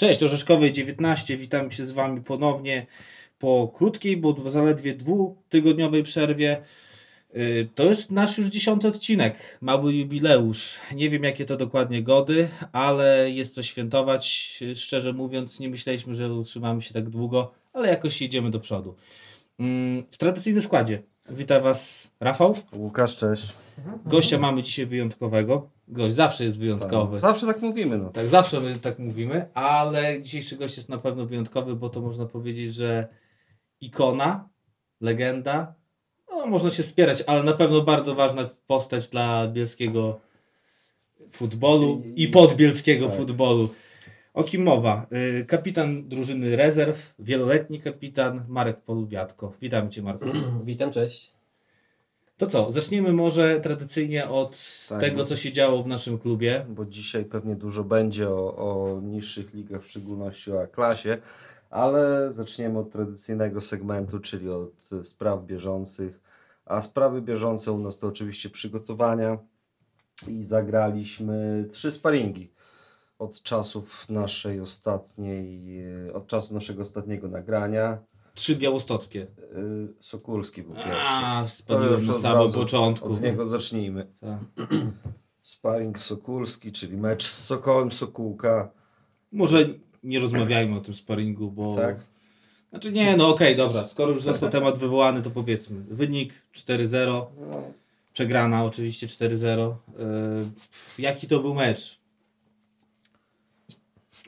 Cześć, Orzeszkowej 19. Witam się z Wami ponownie po krótkiej, bo zaledwie dwutygodniowej przerwie. Y, To jest nasz już dziesiąty odcinek, mały jubileusz. Nie wiem jakie to dokładnie gody, ale jest co świętować. Szczerze mówiąc, nie myśleliśmy, że utrzymamy się tak długo, ale jakoś idziemy do przodu. Mm, W tradycyjnym składzie witam Was Rafał. Łukasz, cześć. Gościa mamy dzisiaj wyjątkowego. Gość zawsze jest wyjątkowy. Zawsze tak mówimy, no. Tak, zawsze my tak mówimy, ale dzisiejszy gość jest na pewno wyjątkowy, bo to można powiedzieć, że ikona, legenda, no można się spierać, ale na pewno bardzo ważna postać dla bielskiego futbolu i podbielskiego futbolu. O kim mowa? Y, Kapitan drużyny rezerw, wieloletni kapitan Marek Polubiatko. Witam Cię Marku. Witam, cześć. To co, zaczniemy może tradycyjnie od Tak. tego, co się działo w naszym klubie. Bo dzisiaj pewnie dużo będzie o, o niższych ligach, w szczególności o A-klasie, ale zaczniemy od tradycyjnego segmentu, czyli od spraw bieżących. A sprawy bieżące u nas to oczywiście przygotowania i zagraliśmy trzy sparingi od czasów naszej ostatniej, e, od czasu naszego ostatniego nagrania. Trzy białostockie. E, Sokulski był pierwszy. A, już na samym początku. Od niego zacznijmy. Tak. Sparring Sokulski, czyli mecz z Sokołem Sokółka. Może nie rozmawiajmy o tym sparingu, bo... Tak. Znaczy nie, no okej, dobra. Skoro już został temat wywołany, to powiedzmy. Wynik 4-0. Przegrana oczywiście 4-0. Yy, jaki to był mecz?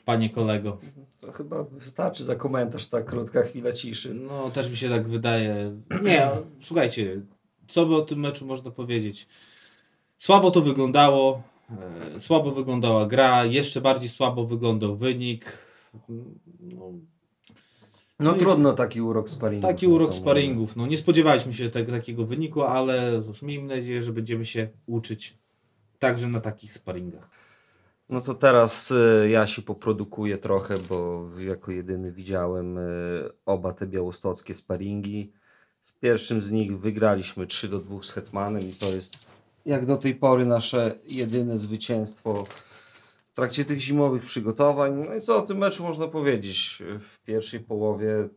Panie kolego. To chyba wystarczy za komentarz ta krótka chwila ciszy. No, też mi się tak wydaje. Nie, słuchajcie, co by o tym meczu można powiedzieć? Słabo to wyglądało, e, słabo wyglądała gra, jeszcze bardziej słabo wyglądał wynik. No, No trudno taki urok sparingu. taki urok sparingów. No, nie spodziewaliśmy się tego, takiego wyniku, ale cóż, miejmy nadzieję, że będziemy się uczyć także na takich sparingach. No to teraz y, ja się poprodukuję trochę, bo jako jedyny widziałem y, oba te białostockie sparingi. W pierwszym z nich wygraliśmy 3 do 2 z Hetmanem i to jest jak do tej pory nasze jedyne zwycięstwo w trakcie tych zimowych przygotowań. No i co o tym meczu można powiedzieć? W pierwszej połowie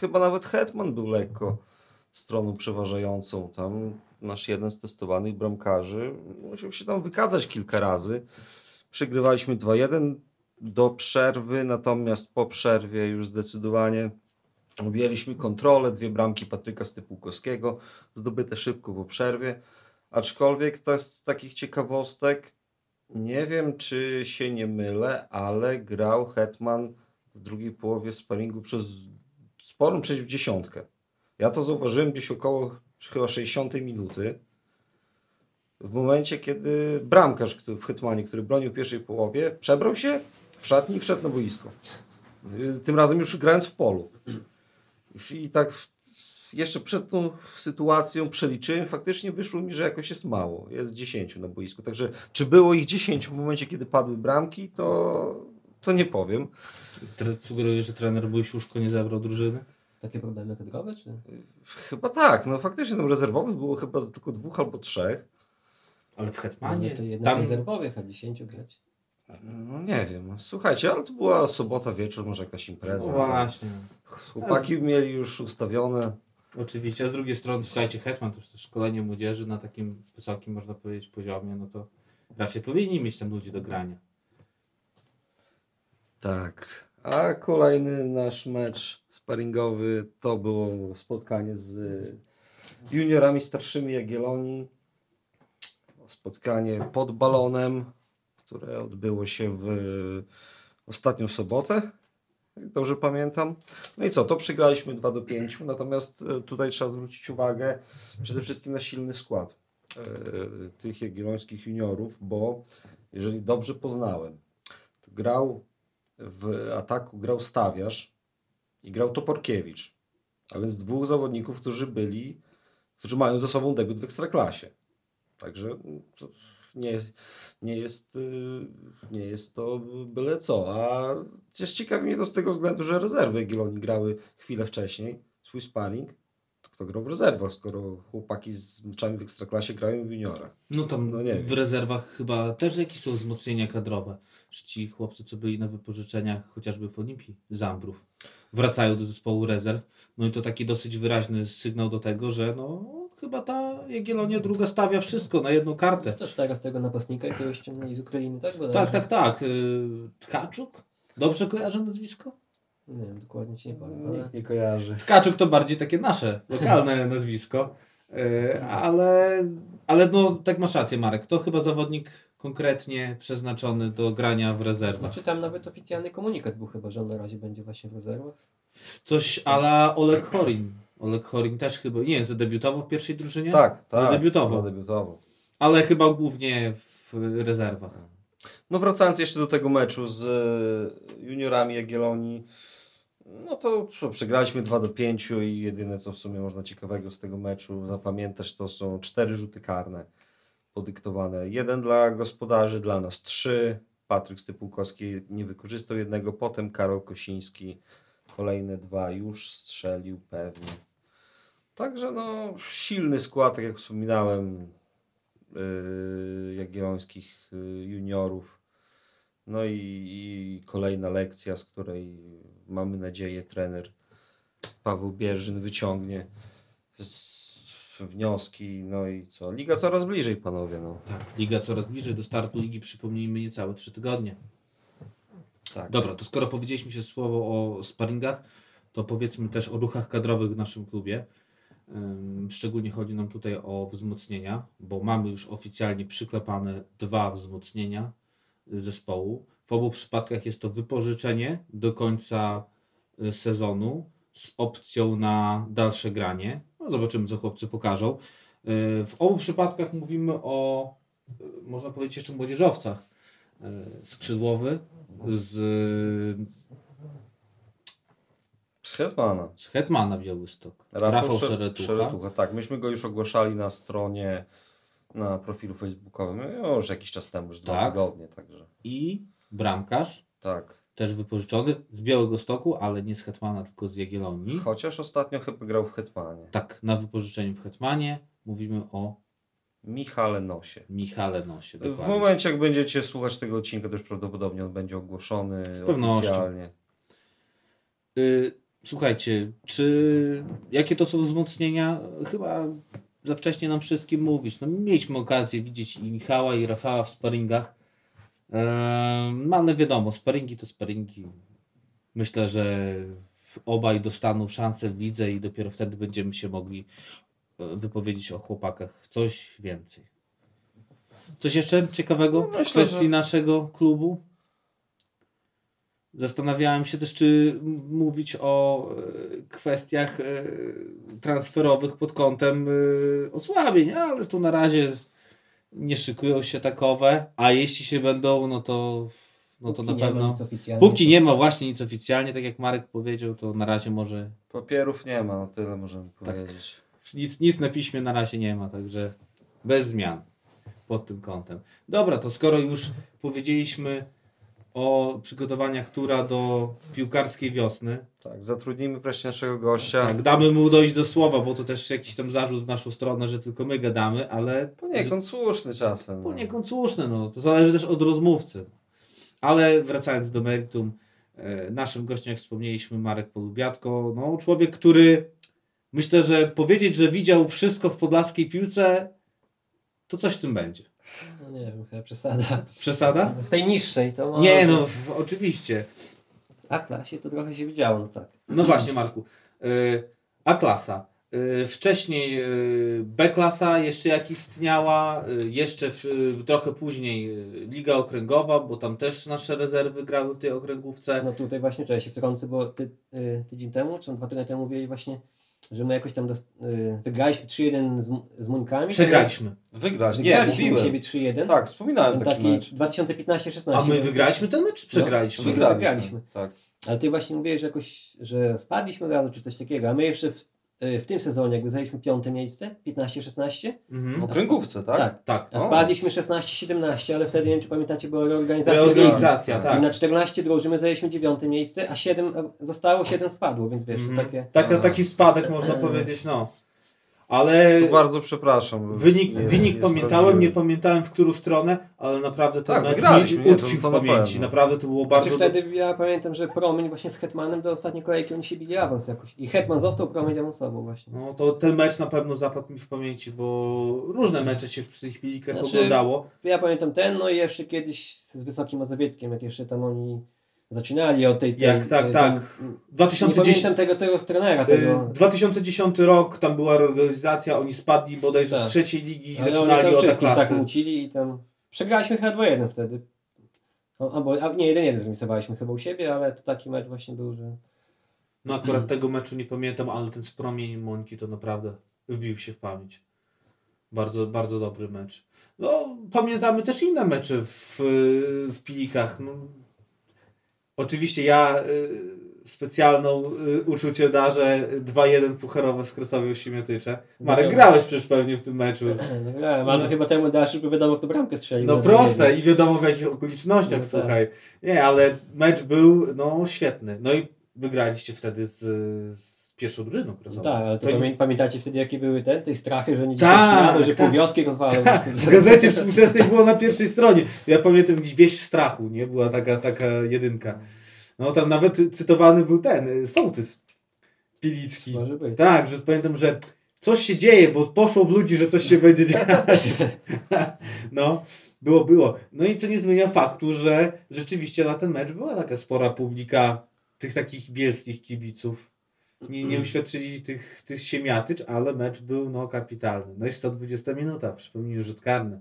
chyba nawet Hetman był lekko stroną przeważającą. Tam nasz jeden z testowanych bramkarzy musiał się tam wykazać kilka razy. Przegrywaliśmy 2-1 do przerwy, natomiast po przerwie już zdecydowanie objęliśmy kontrolę. Dwie bramki Patryka Stypułkowskiego, zdobyte szybko po przerwie. Aczkolwiek to z takich ciekawostek, nie wiem czy się nie mylę, ale grał Hetman w drugiej połowie sparingu przez sporą część w dziesiątkę. Ja to zauważyłem gdzieś około chyba 60 minuty w momencie, kiedy bramkarz który, w Hetmanie, który bronił w pierwszej połowie, przebrał się w szatni i wszedł na boisko. Tym razem już grając w polu. I tak jeszcze przed tą sytuacją przeliczyłem, faktycznie wyszło mi, że jakoś jest mało. Jest 10 na boisku. Także czy było ich 10 w momencie, kiedy padły bramki, to, to nie powiem. Tre- Sugeruję, że trener Bojsiuszko nie zabrał drużyny. Takie problemy kadrowe, czy? Chyba tak, no faktycznie tam rezerwowych było chyba tylko dwóch albo trzech. Ale w Hetmanie nie, to jednak tam rezerwowych, a 10 grać. No nie wiem. Słuchajcie, ale to była sobota wieczór, może jakaś impreza. No właśnie. Chłopaki mieli już ustawione. Oczywiście, a z drugiej strony, słuchajcie, Hetman to już też szkolenie młodzieży na takim wysokim, można powiedzieć, poziomie, no to raczej powinni mieć tam ludzi do grania. Tak. A kolejny nasz mecz sparingowy to było spotkanie z juniorami starszymi Jagiellonii. Spotkanie pod balonem, które odbyło się w ostatnią sobotę. jak Dobrze pamiętam. No i co, to przegraliśmy 2 do 5, natomiast y, tutaj trzeba zwrócić uwagę przede wszystkim na silny skład y, tych jagiellońskich juniorów, bo jeżeli dobrze poznałem, to grał w ataku grał Stawiarz i grał Toporkiewicz. A więc dwóch zawodników, którzy byli, którzy mają za sobą debiut w Ekstraklasie. Także mm, nie, nie, jest, y, nie jest to byle co. A też ciekawi mnie to z tego względu, że rezerwy Jagiellonii grały chwilę wcześniej swój sparring. To kto grał w rezerwach, skoro chłopaki z meczami w Ekstraklasie grają w juniorach. No tam No nie w wiem. rezerwach chyba też jakieś są wzmocnienia kadrowe. Ci chłopcy, co byli na wypożyczeniach, chociażby w Olimpii Zambrów, wracają do zespołu rezerw. No i to taki dosyć wyraźny sygnał do tego, że no chyba ta Jagiellonia druga stawia wszystko na jedną kartę. Też teraz tego napastnika jakiegoś ściągnęli z Ukrainy, tak? Bo Tak, tak, tak. Y, Tkaczuk? Dobrze kojarzę nazwisko? Nie wiem, dokładnie ci nie powiem, ale... Nikt nie kojarzy. Tkaczuk to bardziej takie nasze, lokalne nazwisko. Y, Ale, ale no, tak masz rację, Marek. To chyba zawodnik konkretnie przeznaczony do grania w rezerwach. Znaczy tam nawet oficjalny komunikat był chyba, że on na razie będzie właśnie w rezerwach. Coś ala Oleg Horin. Oleg Horin też chyba, nie wiem, zadebiutował w pierwszej drużynie? Tak, tak. Zadebiutował. Zadebiutował. Ale chyba głównie w rezerwach. No wracając jeszcze do tego meczu z e, juniorami Jagiellonii, no to przegraliśmy 2 do 5 i jedyne co w sumie można ciekawego z tego meczu zapamiętać to są cztery rzuty karne podyktowane. Jeden dla gospodarzy, dla nas trzy. Patryk Stypułkowski nie wykorzystał jednego, potem Karol Kosiński kolejne dwa już strzelił pewnie. Także no silny skład, tak jak wspominałem, yy, jagiellońskich yy, juniorów. No i, i kolejna lekcja, z której mamy nadzieję trener Paweł Bierzyn wyciągnie wnioski. No i co? Liga coraz bliżej, panowie. No. Tak, liga coraz bliżej do startu ligi, przypomnijmy, niecałe trzy tygodnie. Tak. Dobra, to skoro powiedzieliśmy się słowo o sparingach, to powiedzmy też o ruchach kadrowych w naszym klubie. Szczególnie chodzi nam tutaj o wzmocnienia, bo mamy już oficjalnie przyklepane dwa wzmocnienia zespołu. W obu przypadkach jest to wypożyczenie do końca y, sezonu z opcją na dalsze granie. No zobaczymy, co chłopcy pokażą. Y, W obu przypadkach mówimy o, y, można powiedzieć, jeszcze młodzieżowcach. Skrzydłowy z, Z Hetmana. z Hetmana Białystok. Rafał, Sze- Szeretucha. Szeretucha. Tak, myśmy go już ogłaszali na stronie, na profilu facebookowym już jakiś czas temu, już dwa Tak. tygodnie, także I bramkarz, tak. też wypożyczony z Białego Stoku, ale nie z Hetmana, tylko z Jagiellonii. Chociaż ostatnio chyba grał w Hetmanie. Tak, na wypożyczeniu w Hetmanie mówimy o Michale Nosie. Michale Nosie. W dokładnie. momencie, jak będziecie słuchać tego odcinka, to już prawdopodobnie on będzie ogłoszony Z pewnością. oficjalnie. Y, słuchajcie, czy jakie to są wzmocnienia? Chyba za wcześnie nam wszystkim mówić. No, mieliśmy okazję widzieć i Michała, i Rafała w sparingach. Ehm, ale wiadomo, sparingi to sparingi. Myślę, że obaj dostaną szansę w lidze i dopiero wtedy będziemy się mogli e, wypowiedzieć o chłopakach coś więcej. Coś jeszcze ciekawego w myślę, kwestii że- naszego klubu? Zastanawiałem się też, czy mówić o e, kwestiach e, transferowych pod kątem e, osłabień, ale tu na razie nie szykują się takowe, a jeśli się będą, no to, no to Póki na pewno. nic oficjalnie. Póki nie ma właśnie nic oficjalnie, tak jak Marek powiedział, to na razie może Papierów nie ma, no tyle możemy Tak. powiedzieć. nic, nic na piśmie na razie nie ma, także bez zmian pod tym kątem. Dobra, to skoro już powiedzieliśmy o przygotowaniach Tura do piłkarskiej wiosny, Tak, zatrudnimy wreszcie naszego gościa. tak, damy mu dojść do słowa, bo to też jakiś tam zarzut w naszą stronę, że tylko my gadamy, ale Poniekąd słuszny czasem. poniekąd słuszne, no. to zależy też od rozmówcy. Ale wracając do meritum, e, naszym gościem, jak wspomnieliśmy, Marek Polubiatko, no człowiek, który myślę, że powiedzieć, że widział wszystko w podlaskiej piłce, to coś w tym będzie. Nie wiem, chyba przesada. Przesada? W tej niższej to. Nie, no w- oczywiście. W A-klasie to trochę się widziało, no tak. No właśnie, Marku. Y, A klasa. Y, Wcześniej y, B klasa jeszcze jak istniała, jeszcze w, trochę później Liga Okręgowa, bo tam też nasze rezerwy grały w tej okręgówce. No tutaj właśnie trzeba się wtrącę, bo ty, tydzień temu, czy dwa tygodnie temu mówili właśnie, że my jakoś tam dos- y, wygraliśmy 3-1 z, z Muńkami. Przegraliśmy. Wygrać. Nie, Wygraliśmy u mówiłem. siebie 3-1. Tak, wspominałem Ten taki, taki mecz. 2015-16. A my wygraliśmy ten mecz? czy Przegraliśmy. No, Wygraliśmy. wygraliśmy. Tak. Ale ty właśnie mówiłeś, że jakoś, że spadliśmy razu, czy coś takiego, a my jeszcze w, w tym sezonie jakby zajęliśmy piąte miejsce, 15-16. W okręgówce, tak? Tak. Tak. A O. spadliśmy 16-17, ale wtedy, nie wiem czy pamiętacie, była reorganizacja. Reorganizacja, tak. I na 14 drużyn my zajęliśmy dziewiąte miejsce, a 7 zostało, 7 spadło, więc wiesz, Mhm. takie... Taka, taki spadek można powiedzieć, no. Ale To bardzo przepraszam. wynik, Nie- wynik nie pamiętałem, nie pamiętałem w którą stronę, ale naprawdę ten Tak, mecz mi utkwił w na pamięci. pewno. Naprawdę to było Znaczy bardzo... wtedy ja pamiętam, że Promień właśnie z Hetmanem do ostatniej kolejki oni się bili awans jakoś. I Hetman został, Promień awansował właśnie. No to ten mecz na pewno zapadł mi w pamięci, bo różne mecze się w tych pilikach Znaczy- oglądało. Ja pamiętam ten, no i jeszcze kiedyś z Wysokim Mazowieckiem, jak jeszcze tam oni zaczynali od tej... tej Jak, tak, tej- tak. Nie 2010, pamiętam tego, tego trenera, y, tego... 2010 rok, tam była reorganizacja, oni spadli bodajże Tak. z trzeciej ligi i Ale zaczynali tam od wszystkich tak klasy. mucili i tam... Przegraliśmy chyba 2-1 wtedy. Albo, a, nie, 1-1 zremisowaliśmy chyba u siebie, ale to taki mecz właśnie był, że... No akurat tego meczu nie pamiętam, ale ten z promieniem Mońki to naprawdę wbił się w pamięć. Bardzo, bardzo dobry mecz. No, pamiętamy też inne mecze w, w Pilikach. No, oczywiście ja y, specjalną y, uczucie darzę 2-1 pucharowe z Kresowią Siemiatycze. Marek, No. grałeś przecież pewnie w tym meczu. No, grałem, ale to chyba temu dasz, żeby wiadomo, kto bramkę strzelił. No na proste i wiadomo w jakich okolicznościach, No tak. słuchaj. Nie, ale mecz był no świetny. No i wygraliście wtedy z, z pierwszą drużyną No Kresową. tak, ale to To- pamię- pamiętacie wtedy, jakie były te, tej strachy, że oni dzisiaj Tak, że tak. pół wioski rozwalą. W gazecie współczesnej było na pierwszej stronie. Ja pamiętam gdzieś wieś w strachu, nie? Była taka, taka jedynka. No tam nawet cytowany był ten, y, sołtys Pilicki. Może być. Tak, że pamiętam, że coś się dzieje, bo poszło w ludzi, że coś się będzie dziać. No, było, było. No i co nie zmienia faktu, że rzeczywiście na ten mecz była taka spora publika tych takich bielskich kibiców. Nie, nie uświadczyli tych, tych siemiatycz, ale mecz był no kapitalny. No i 120 minuta, przypomnijmy, rzut karny.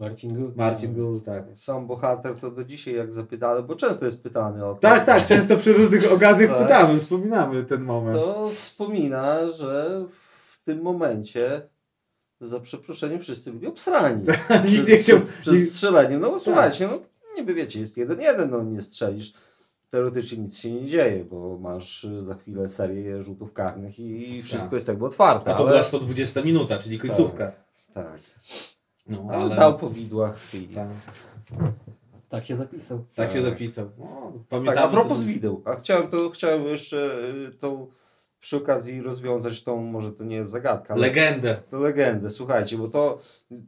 Marcin Gut. Marcin był, tak. Sam bohater to do dzisiaj jak zapytany, bo często jest pytany o to. Tak, tak, często przy różnych okazjach Tak. pytamy, wspominamy ten moment. To wspomina, że w tym momencie za przeproszeniem wszyscy byli obsrani. Nikt nie chciał... Przez strzelenie. No bo słuchajcie, no niby wiecie, jest jeden jeden, no nie strzelisz. Teoretycznie nic się nie dzieje, bo masz y, za chwilę serię rzutów karnych i i wszystko Tak. jest jakby otwarte. A to ale... była 120 minuta, czyli końcówka. Tak. No, Ale dał po widłach i... Tak, Tak się zapisał. tak się Tak. zapisał. No, Tak, a propos ten- wideł, a chciałem, to, chciałem jeszcze y, tą przy okazji rozwiązać tą, może to nie jest zagadka, ale Legendę. to legendę, słuchajcie, bo to,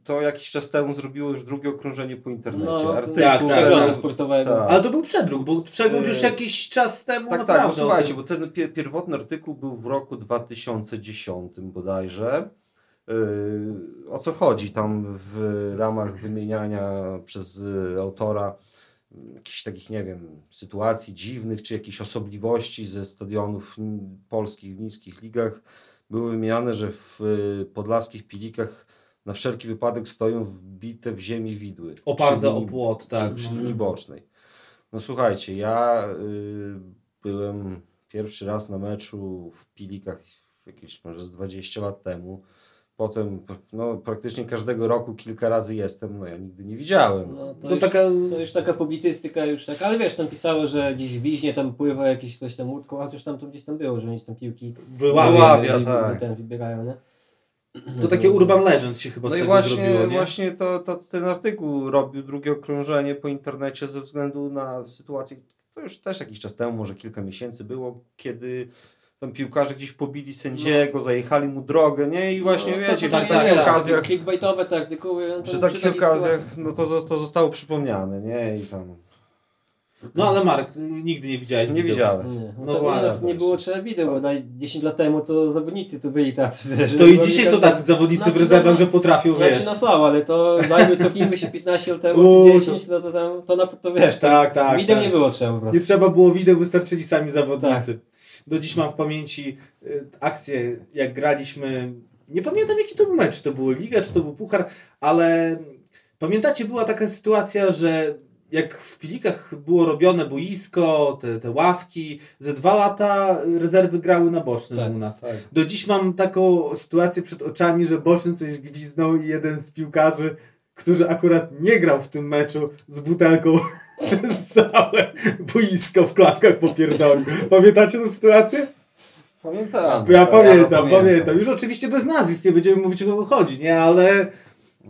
to jakiś czas temu zrobiło już drugie okrążenie po internecie. No, Artykuł, tak, tak, przeglądu sportowego. Tak. Ale to był przedruk, bo przedruk Yy, już jakiś czas temu Tak, tak, bo słuchajcie, bo ten pier- pierwotny artykuł był w roku 2010 bodajże. Yy, o co chodzi tam w ramach wymieniania przez y, autora jakichś takich, nie wiem, sytuacji dziwnych, czy jakichś osobliwości ze stadionów polskich w niskich ligach były wymieniane, że w y, podlaskich pilikach na wszelki wypadek stoją wbite w ziemi widły. Oparte o płot, tak. Przy, przy no. linii bocznej. No słuchajcie, ja y, byłem pierwszy raz na meczu w Pilikach jakieś może z 20 lat temu. Potem no, praktycznie każdego roku kilka razy jestem, no ja nigdy nie widziałem. No, to, To już, taka- to już taka publicystyka już tak, ale wiesz, tam pisało, że gdzieś w Wiźnie tam pływa jakieś coś tam łódką, a to już tam to gdzieś tam było, że oni tam piłki Wyławia. Tak. ten wybierają, nie? To takie Urban Legend się chyba No z i tego właśnie, zrobiło, nie? właśnie to, to ten artykuł robił drugie okrążenie po internecie ze względu na sytuację, to już też jakiś czas temu, może kilka miesięcy było, kiedy tam piłkarze gdzieś pobili sędziego, zajechali mu drogę, nie? I właśnie No, wiecie, to, przy to, takich tak, okazjach Clickbaitowe no przy takich okazjach, no to, to zostało przypomniane, nie? I tam No ale Mark, nigdy nie widziałeś nie widziałem. Nie, no No u właśnie. nas nie było trzeba wideo, bo na 10 lat temu to zawodnicy tu byli tacy, wiesz. To i dzisiaj są tacy zawodnicy w Znaczy, rezerwach, no, że potrafią, Znaczy wiesz. no są, ale to dajmy, cofnijmy się 15 lat temu, Uuu, 10, no to tam, to, na, to wiesz, Tak, tak, wideo tak. nie było trzeba po prostu. Nie trzeba było wideo, wystarczyli sami zawodnicy. Tak. Do dziś mam w pamięci y, akcję, jak graliśmy. Nie pamiętam jaki to był mecz, czy to było Liga, czy to był Puchar, ale pamiętacie, była taka sytuacja, że jak w Pilikach było robione boisko, te, te ławki, ze dwa lata rezerwy grały na bocznym Tak, u nas. tak. Do dziś mam taką sytuację przed oczami, że boczny coś gwiznął i jeden z piłkarzy, który akurat nie grał w tym meczu, z butelką przez całe boisko w klapkach popierdolił. Pamiętacie tę sytuację? Pamiętam. Ja pamiętam, pamiętam. Już oczywiście bez nazwisk, nie będziemy mówić o kogo chodzi, nie? Ale,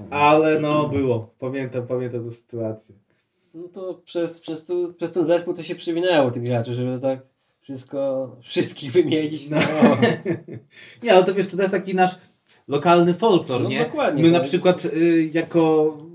ale no było. Pamiętam, pamiętam tę sytuację. No to przez, przez, tu, przez ten zespół to się przywinęło tych graczy, żeby tak wszystko, wszystkich wymienić. No. Nie, ale to wiesz, to też taki nasz lokalny folklor, No nie? dokładnie, My to na przykład y, jako, no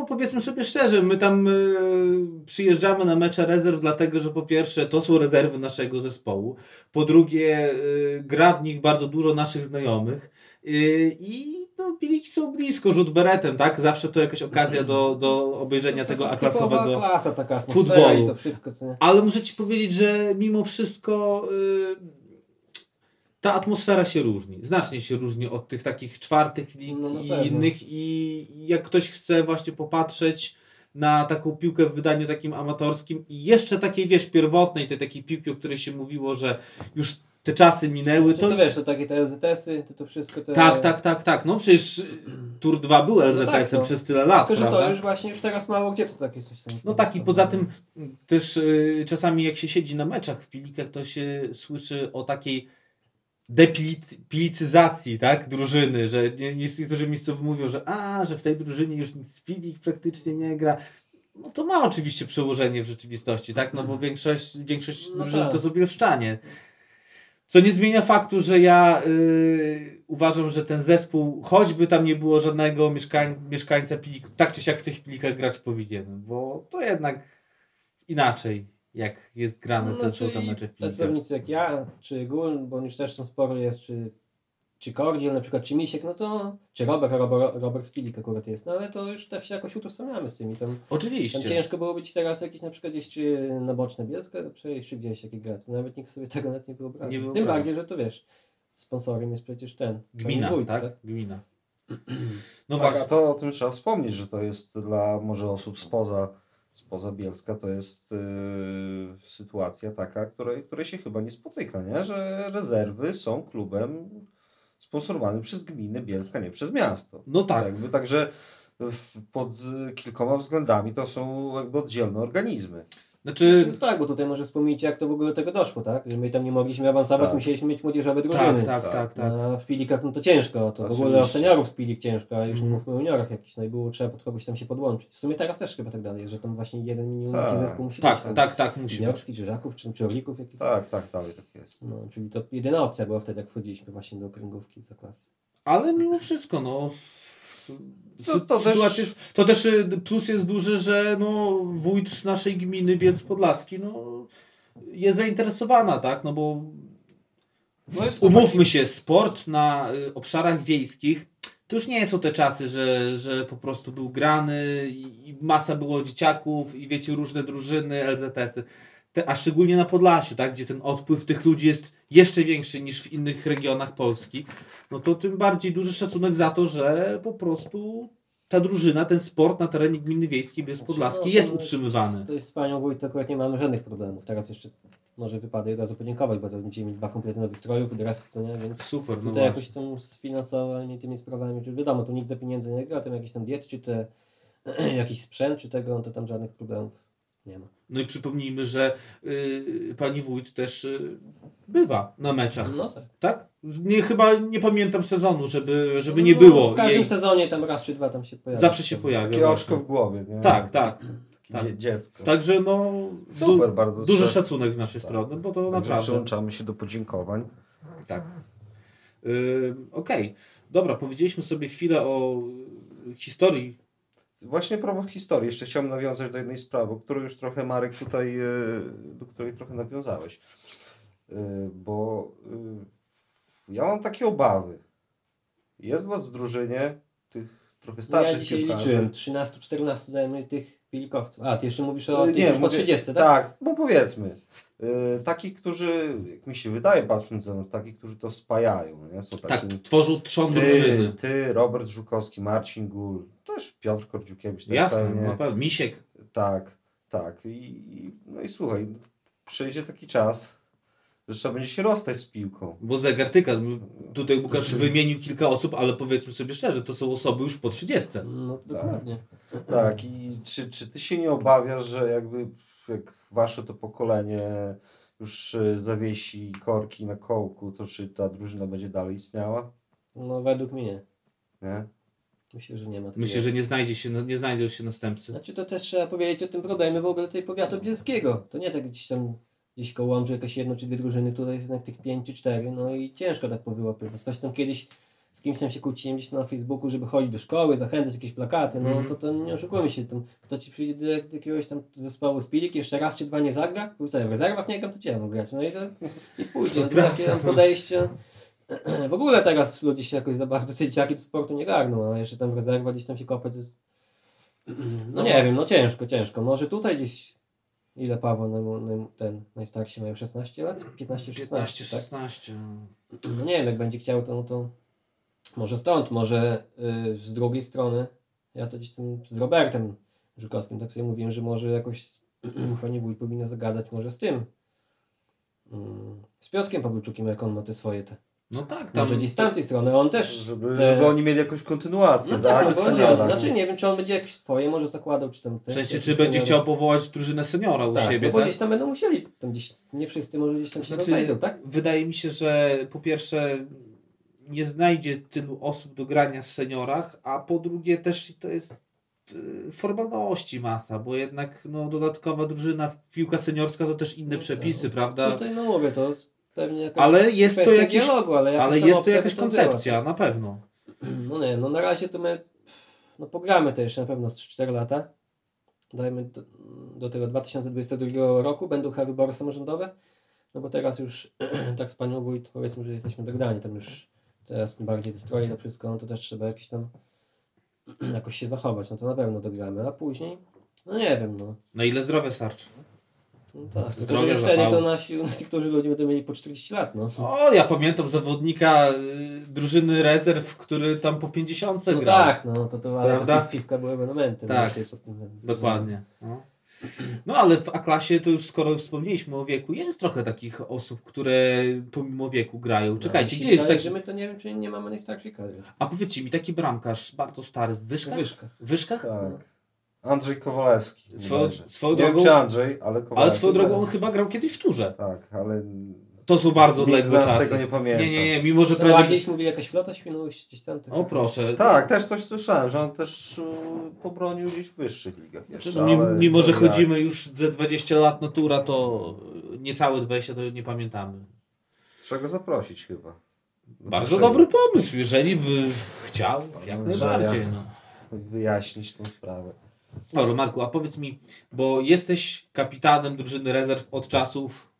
bo powiedzmy sobie szczerze, my tam y, przyjeżdżamy na mecze rezerw, dlatego że po pierwsze to są rezerwy naszego zespołu, po drugie y, gra w nich bardzo dużo naszych znajomych y, i no, piliki są blisko, rzut beretem, tak? Zawsze to jakaś okazja do, do obejrzenia tego Typowa A-klasowego. klasa, taka futbolu. i to wszystko, co? Ale muszę Ci powiedzieć, że mimo wszystko ta atmosfera się różni. Znacznie się różni od tych takich czwartych lig No, na i innych. I jak ktoś chce właśnie popatrzeć na taką piłkę w wydaniu takim amatorskim i jeszcze takiej, wiesz, pierwotnej, tej takiej piłki, o której się mówiło, że już te czasy minęły, To, to... to wiesz, to takie te LZS-y, to, to wszystko te... Tak, tak, tak, tak. No przecież Tour 2 był LZS-em tak, no. przez tyle lat, Tylko, że prawda? to już właśnie, już teraz mało gdzie to takie coś tam... No tak i poza tym też y, czasami jak się siedzi na meczach w Pilikach, to się słyszy o takiej depilicyzacji, tak, drużyny, że nie- niektórzy miejscowi mówią, że a, że w tej drużynie już nic Pilik praktycznie nie gra. No to ma oczywiście przełożenie w rzeczywistości, tak, no bo większość, większość No drużyn tak. to sobie oszczanie. Co nie zmienia faktu, że ja y, uważam, że ten zespół, choćby tam nie było żadnego mieszkań, mieszkańca Pilik, tak czy siak w tych Pilikach grać powinien, bo to jednak inaczej, jak jest grane, te są tam mecze w Pilikach. zawodnicy jak ja, czy Gul, bo już też tam sporo jest, czy, czy Kordiel na przykład, czy Misiek, no to, czy Robert, Robert, Robert Spilik akurat jest, no ale to już też się jakoś utożsamiamy z tymi, tam, tam Oczywiście. ciężko było być teraz jakieś na przykład gdzieś czy na boczne Bielsko przejść, czy gdzieś jakie gra, to nawet nikt sobie tego nawet nie wyobraża. Nie Tym bardziej, że to wiesz, sponsorem jest przecież ten, Gmina, wójt, tak? Gmina. No tak, a właśnie. to o tym trzeba wspomnieć, że to jest dla może osób spoza, spoza Bielska, to jest yy, sytuacja taka, której, której się chyba nie spotyka, nie? że rezerwy są klubem sponsorowanym przez gminę Bielska, nie przez miasto. No tak. Jakby, także w, pod kilkoma względami to są jakby oddzielne organizmy. Znaczy, No tak, bo tutaj może wspomnieć, jak to w ogóle do tego doszło, tak? Że my tam nie mogliśmy awansować, Tak. musieliśmy mieć młodzieżowe drużyny. tak, tak, tak, tak. A w Pilikach no to ciężko, to w ogóle o seniorów z Pilik ciężko, a już nie Mhm. mówmy o juniorach jakichś, no i było trzeba pod kogoś tam się podłączyć. W sumie teraz też chyba tak dalej że tam właśnie jeden minimum Tak. zespół musi być. Tak, tak, tak, musi. Juniorski, czy Żaków, czy, czy Orlików jakichś. Tak, tak, dalej tak jest. No, czyli to jedyna opcja była wtedy, jak wchodziliśmy właśnie do okręgówki za klasy. Ale mimo wszystko, no. To- to sytuacja też- jest, to też y, plus jest duży, że no, wójt z naszej gminy Biec Podlaski no, jest zainteresowana, tak? No bo No to umówmy się, sport na y, obszarach wiejskich to już nie są te czasy, że, że po prostu był grany i, i masa było dzieciaków i wiecie, różne drużyny, LZS-y. Te, a szczególnie na Podlasiu, tak, gdzie ten odpływ tych ludzi jest jeszcze większy niż w innych regionach Polski, no to tym bardziej duży szacunek za to, że po prostu ta drużyna, ten sport na terenie gminy wiejskiej Bies Podlaski No, jest utrzymywany. To jest z panią wójt, akurat nie mamy żadnych problemów. Teraz jeszcze może wypada od razu podziękować, bo teraz będziemy mieć dwa komplety nowych strojów, dresy, co nie, więc Super, no Tutaj jakoś tam z finansowanymi tymi sprawami, to wiadomo, tu nikt za pieniędzy nie gra, tam jakieś tam diety, czy te jakiś sprzęt, czy tego, no to tam żadnych problemów nie ma. No i przypomnijmy, że y, pani wójt też y, bywa na meczach. No tak. Tak? Nie, chyba nie pamiętam sezonu, żeby, żeby No, nie było W każdym jej. sezonie tam raz czy dwa tam się pojawia. Zawsze się pojawia. Takie właśnie. oczko w głowie, nie? Tak, tak. Tak. dzie- dziecko. Także no Super, du- bardzo duży se- szacunek z naszej strony, bo to Także naprawdę. przyłączamy się do podziękowań. Tak. Yy, Okej, dobra, powiedzieliśmy sobie chwilę o historii. Właśnie propos historii, jeszcze chciałem nawiązać do jednej sprawy, o której już trochę Marek tutaj, e, do której trochę nawiązałeś. E, Bo e, ja mam takie obawy. Jest was w drużynie tych trochę No starszych ja dzisiaj piłkarzy. liczyłem, 13-14 dajemy tych pilikowców. A, ty jeszcze mówisz o tych już po mówię- 30, tak? Tak, no powiedzmy. E, takich, którzy, jak mi się wydaje, patrząc za nas, takich, którzy to spajają. Nie? Są Tak, takimi, tworzył trzon ty, drużyny. ty, Robert Żukowski, Marcin Gul, też Piotr Kordziukiewicz. też Jasne, pewnie. na pewno. Misiek. Tak, tak. I, i, no i słuchaj, przyjdzie taki czas, że trzeba będzie się rozstać z piłką. Bo Zegartyka, tutaj Łukasz Mhm. wymienił kilka osób, ale powiedzmy sobie szczerze, to są osoby już po 30. No dokładnie. Tak, i czy, czy ty się nie obawiasz, że jakby jak wasze to pokolenie już e, zawiesi korki na kołku, to czy ta drużyna będzie dalej istniała? No według mnie. Nie? Myślę, że nie ma Myślę, że nie znajdzie się, nie znajdą się następcy. Znaczy to też trzeba powiedzieć o tym problemie w ogóle tej powiatu bielskiego. To nie tak gdzieś tam gdzieś koło Łomży jakieś jedno czy dwie drużyny, tutaj jest jednak tych pięć czy cztery, no i ciężko tak powyłapywać. Ktoś tam kiedyś z kimś tam się kłóciłem gdzieś na Facebooku, żeby chodzić do szkoły, zachęcać jakieś plakaty, no to, to nie oszukujmy się, tam, kto ci przyjdzie do, jak- do jakiegoś tam zespołu Spilik, jeszcze raz czy dwa nie zagra, bo w rezerwach nie gram, to mam grać, no i to i pójdzie, no, to takie tam podejście. W ogóle teraz ludzie się jakoś za bardzo dzieciaki do sportu nie garną, a jeszcze tam w rezerwach gdzieś tam się kopać jest... No nie wiem, no ciężko, ciężko. Może tutaj gdzieś ile Paweł najmu- najmu- ten najstarsi mają 16 lat? 15, 16, 15, tak? 16. No nie wiem, jak będzie chciał to, no to może stąd, może y, z drugiej strony, ja to gdzieś z Robertem Żukowskim tak sobie mówiłem, że może jakoś fajnie wójt powinien zagadać może z tym, mm, z Piotrkiem Pawluczukiem, jak on ma te swoje te. No tak, tam Może gdzieś z tamtej strony, on też Żeby, te... żeby oni mieli jakąś kontynuację, No tak? tak, no będzie, seniorach. znaczy nie wiem, czy on będzie jakieś swoje może zakładał, czy tam te, w sensie, czy będzie seniory. chciał powołać drużynę seniora u tak, siebie, no bo tak? gdzieś tam będą musieli, tam gdzieś, nie wszyscy może gdzieś tam się Znaczy, rozejdą, tak? wydaje mi się, że po pierwsze nie znajdzie tylu osób do grania w seniorach, a po drugie też to jest y, formalności masa, bo jednak no, dodatkowa drużyna, piłka seniorska to też inne No przepisy, tak. prawda? Tutaj no mówię, to Ale jest to jakiś, dialogu, ale, ale jest to jakaś koncepcja, na pewno. Była. No nie, no na razie to my no pogramy to jeszcze na pewno z 3-4 lata. Dajmy do, do tego 2022 roku będą chyba wybory samorządowe. No bo teraz już tak z panią wójt powiedzmy, że jesteśmy dograni, tam już teraz tym bardziej te stroje to wszystko, no to też trzeba jakieś tam jakoś się zachować, no to na pewno dogramy, a później no nie wiem, no. Na ile zdrowie starczy? No tak, Zdrowie że już wtedy to nasi, nasi którzy ludzie będą mieli po 40 lat, no. O, ja pamiętam zawodnika y, drużyny rezerw, który tam po 50 No grał. tak, no to, to ale Prawda? to Fifka były elementem. Tak. Dokładnie. No. no ale w A-klasie to już skoro wspomnieliśmy o wieku, jest trochę takich osób, które pomimo wieku grają. Czekajcie, Mi się gdzie jest taki... że my to nie wiem, czy nie mamy najstarszej kadry. A powiedzcie mi, taki bramkarz bardzo stary, w Wyszkach? W Wyszkach. W Wyszkach? Tak. Andrzej Kowalewski. Swoją- bodajże. swoją nie wiem, drogą- czy Andrzej, ale Kowalewski. Ale swoją drogą on chyba grał kiedyś w turze. Tak, ale To są bardzo odległe czasy. tego nie pamięta. Nie, nie, nie, mimo że No, prawie... a gdzieś mówili jakaś flota Świnoujść, gdzieś tam. O proszę. tak, też coś słyszałem, że on też y, pobronił gdzieś w wyższych ligach jeszcze, no, mimo, że chodzimy już ze 20 lat na tura, to niecałe 20 to nie pamiętamy. Trzeba go zaprosić chyba. Do Bardzo naszego- dobry pomysł, jeżeli by chciał, jak No, najbardziej. No. Wyjaśnić tą sprawę. Dobra, Marku, a powiedz mi, bo jesteś kapitanem drużyny rezerw od czasów,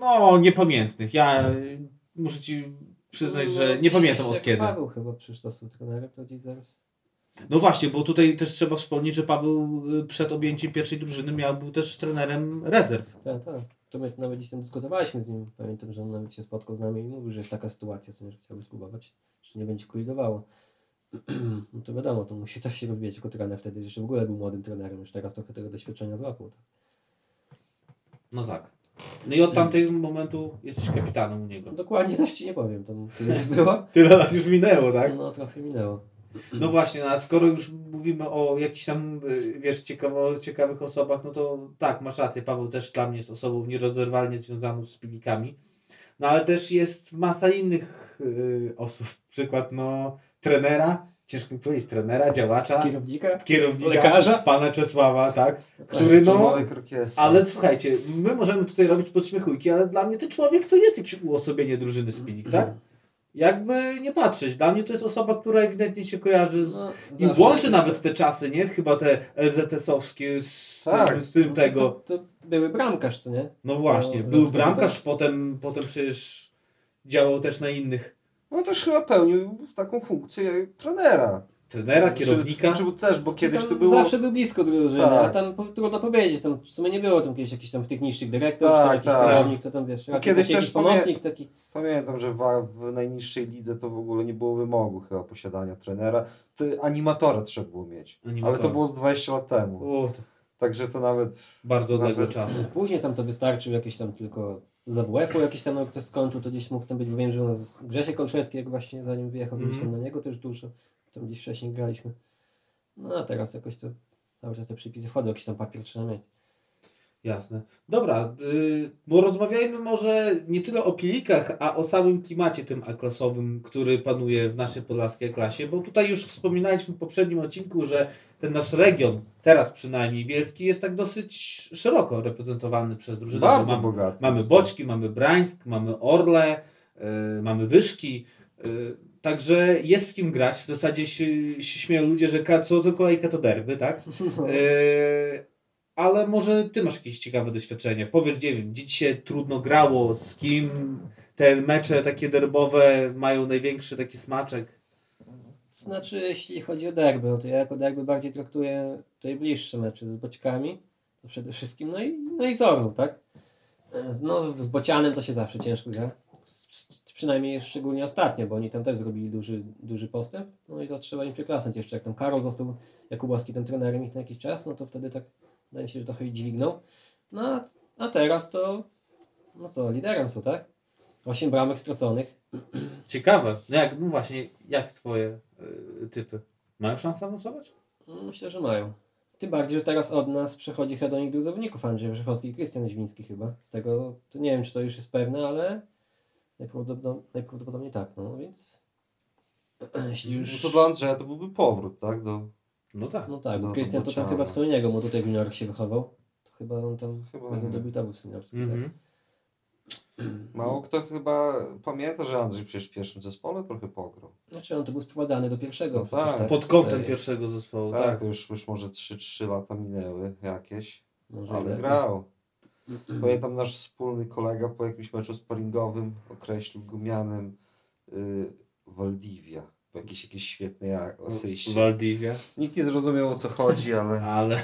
no, niepamiętnych. Ja y, muszę ci przyznać, że nie pamiętam od kiedy. Paweł chyba przecież został trenerem, to gdzieś zaraz. No właśnie, bo tutaj też trzeba wspomnieć, że Paweł y, przed objęciem pierwszej drużyny miał, był też trenerem rezerw. Tak, tak. To my nawet gdzieś tam dyskutowaliśmy z nim. Pamiętam, że on nawet się spotkał z nami i mówił, że jest taka sytuacja, co nie, chciałby spróbować, że nie będzie kolidowało. no to wiadomo, to musi też się rozwijać jako trener wtedy. Jeszcze w ogóle był młodym trenerem, już teraz trochę tego doświadczenia złapał. Tak. No tak. No i od tamtego momentu jesteś kapitanem u niego. Dokładnie też ci nie powiem, tam tyle było. Tyle lat już minęło, tak? No trochę minęło. No właśnie, no a skoro już mówimy o jakichś tam, y, wiesz, ciekawo, ciekawych osobach, no to tak, masz rację, Paweł też dla mnie jest osobą nierozerwalnie związaną z pilikami. No ale też jest masa innych y, osób, przykład no trenera, ciężko mi powiedzieć, trenera, działacza, Kierownika? kierownika, Lekarza? pana Czesława, tak, który no... Ale słuchajcie, my możemy tutaj robić podśmiechujki, ale dla mnie ten człowiek to jest jakieś uosobienie drużyny Spilik, tak? Jakby nie patrzeć, dla mnie to jest osoba, która ewidentnie się kojarzy z... No, I łączy nawet te czasy, nie? Chyba te LZS-owskie z, Tak. tym, z tym No tego. To, to były bramkarz, co nie? No właśnie, to- był to- bramkarz, potem, potem przecież działał też na innych. No też chyba pełnił taką funkcję trenera. Trenera, kierownika. Czy, czy też, bo kiedyś to było... Zawsze był blisko drużyny, Tak. a tam trudno powiedzieć, tam w sumie nie było tam kiedyś jakiś tam techniczny dyrektor, Tak, czy tam jakiś tak. kierownik, to tam wiesz, kiedyś jakiś pomocnik taki. Pamiętam, że w, w najniższej lidze to w ogóle nie było wymogu chyba posiadania trenera. To animatora trzeba było mieć. Animatora. Ale to było z 20 lat temu. Także to nawet... bardzo odległe Nawet- czasy. Później tam to wystarczył jakieś tam tylko z AWF-u jakiś tam jak ktoś skończył, to gdzieś mógł tam być, bo wiem, że u nas Grzesiek Olszewski, jak właśnie zanim wyjechał, gdzieś Mhm. tam na niego też dużo, tam gdzieś wcześniej graliśmy. No a teraz jakoś to cały czas te przepisy wchodzą, jakiś tam papier trzeba mieć. Jasne. Dobra, y, bo rozmawiajmy może nie tyle o pilikach, a o samym klimacie tym A-klasowym, który panuje w naszej podlaskiej klasie, bo tutaj już wspominaliśmy w poprzednim odcinku, że ten nasz region, teraz przynajmniej Bielski, jest tak dosyć szeroko reprezentowany przez drużynę. bo Bardzo mamy, bogaty. Mamy Boćki, mamy Brańsk, mamy Orle, y, mamy Wyszki. Y, Także jest z kim grać. W zasadzie się, się śmieją ludzie, że co do kolejka to derby, tak? E, ale może ty masz jakieś ciekawe doświadczenie. Powiesz, nie wiem, gdzie ci się trudno grało, z kim te mecze takie derbowe mają największy taki smaczek. Znaczy, jeśli chodzi o derby, no to ja jako derby bardziej traktuję tutaj bliższe mecze z Boćkami, to przede wszystkim, no i, no i z Orlą, tak? No, z Bocianem to się zawsze ciężko gra. Przynajmniej szczególnie ostatnio, bo oni tam też zrobili duży, duży postęp, no i to trzeba im przyklasnąć jeszcze, jak tam Karol został Jakubowski tym trenerem ich na jakiś czas, no to wtedy tak, wydaje mi się, że trochę dźwignął. No a, a teraz to, no co, liderem są, tak? Osiem bramek straconych. Ciekawe. No jak, no właśnie, jak twoje y, typy? Mają szansę awansować? No, Myślę, że mają. Tym bardziej, że teraz od nas przechodzi chyba do nich dwóch zawodników, Andrzej Wrzechowski i Krystian Źwiński chyba. Z tego, to nie wiem, czy to już jest pewne, ale najprawdopodobniej, najprawdopodobniej tak, no więc jeśli No już... to dla Andrzeja to byłby powrót, tak? Do, No tak. No tak, bo No, Krystian to tam chyba w Solniego, bo tutaj w juniorach się wychował. To chyba on tam Chyba chyba nie. zadebiutował seniorski. Mhm. Tak? Mało kto chyba pamięta, że Andrzej przecież w pierwszym zespole trochę pograł. Znaczy on to był sprowadzany do pierwszego. No przecież, tak. Pod kątem Tutaj pierwszego zespołu, Tak, tak. to już, już może 3-3 lata minęły jakieś, Może ale lepiej. grał. Pamiętam nasz wspólny kolega po jakimś meczu sparingowym określił go mianem y, Valdivia. Po jakiejś, jakiejś świetnej asyście. Waldivia. Nikt nie zrozumiał o co chodzi, ale, Ale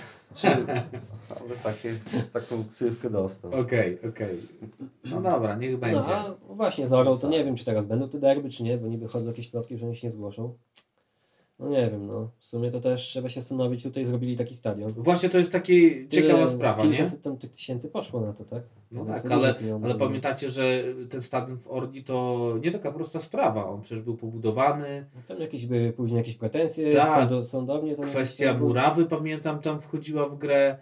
ale takie, taką ksywkę dostał. okej, okej. No dobra, niech No, będzie. a właśnie z Orą to nie wiem, czy teraz będą te derby, czy nie, bo niby chodzą jakieś plotki, że oni się nie zgłoszą. No nie wiem, no. W sumie to też trzeba się zastanowić, tutaj zrobili taki stadion. Właśnie to jest taka ciekawa sprawa, nie? Kilkaset tam tych tysięcy poszło na to, tak? No tak, ale, ale pamiętacie, że ten stadion w Orli to nie taka prosta sprawa. On przecież był pobudowany. Tam jakieś były później jakieś pretensje Tak. sądo, sądownie. Kwestia murawy, pamiętam, tam wchodziła w grę.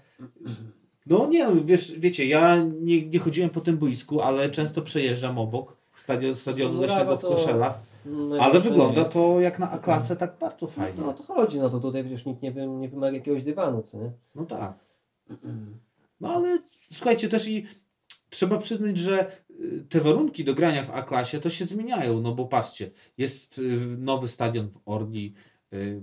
No nie, no, wiesz, wiecie, ja nie, nie chodziłem po tym boisku, ale często przejeżdżam obok stadion, stadionu Murawa leśnego w Koszelach. No, Ale wygląda jest. to jak na A-klasę tak bardzo fajnie. No to chodzi, no to tutaj przecież nikt nie, wy, nie wymaga jakiegoś dywanu, co nie? No tak. No ale słuchajcie, też i trzeba przyznać, że y, te warunki do grania w A-klasie to się zmieniają, no bo patrzcie, jest y, nowy stadion w Orli, y,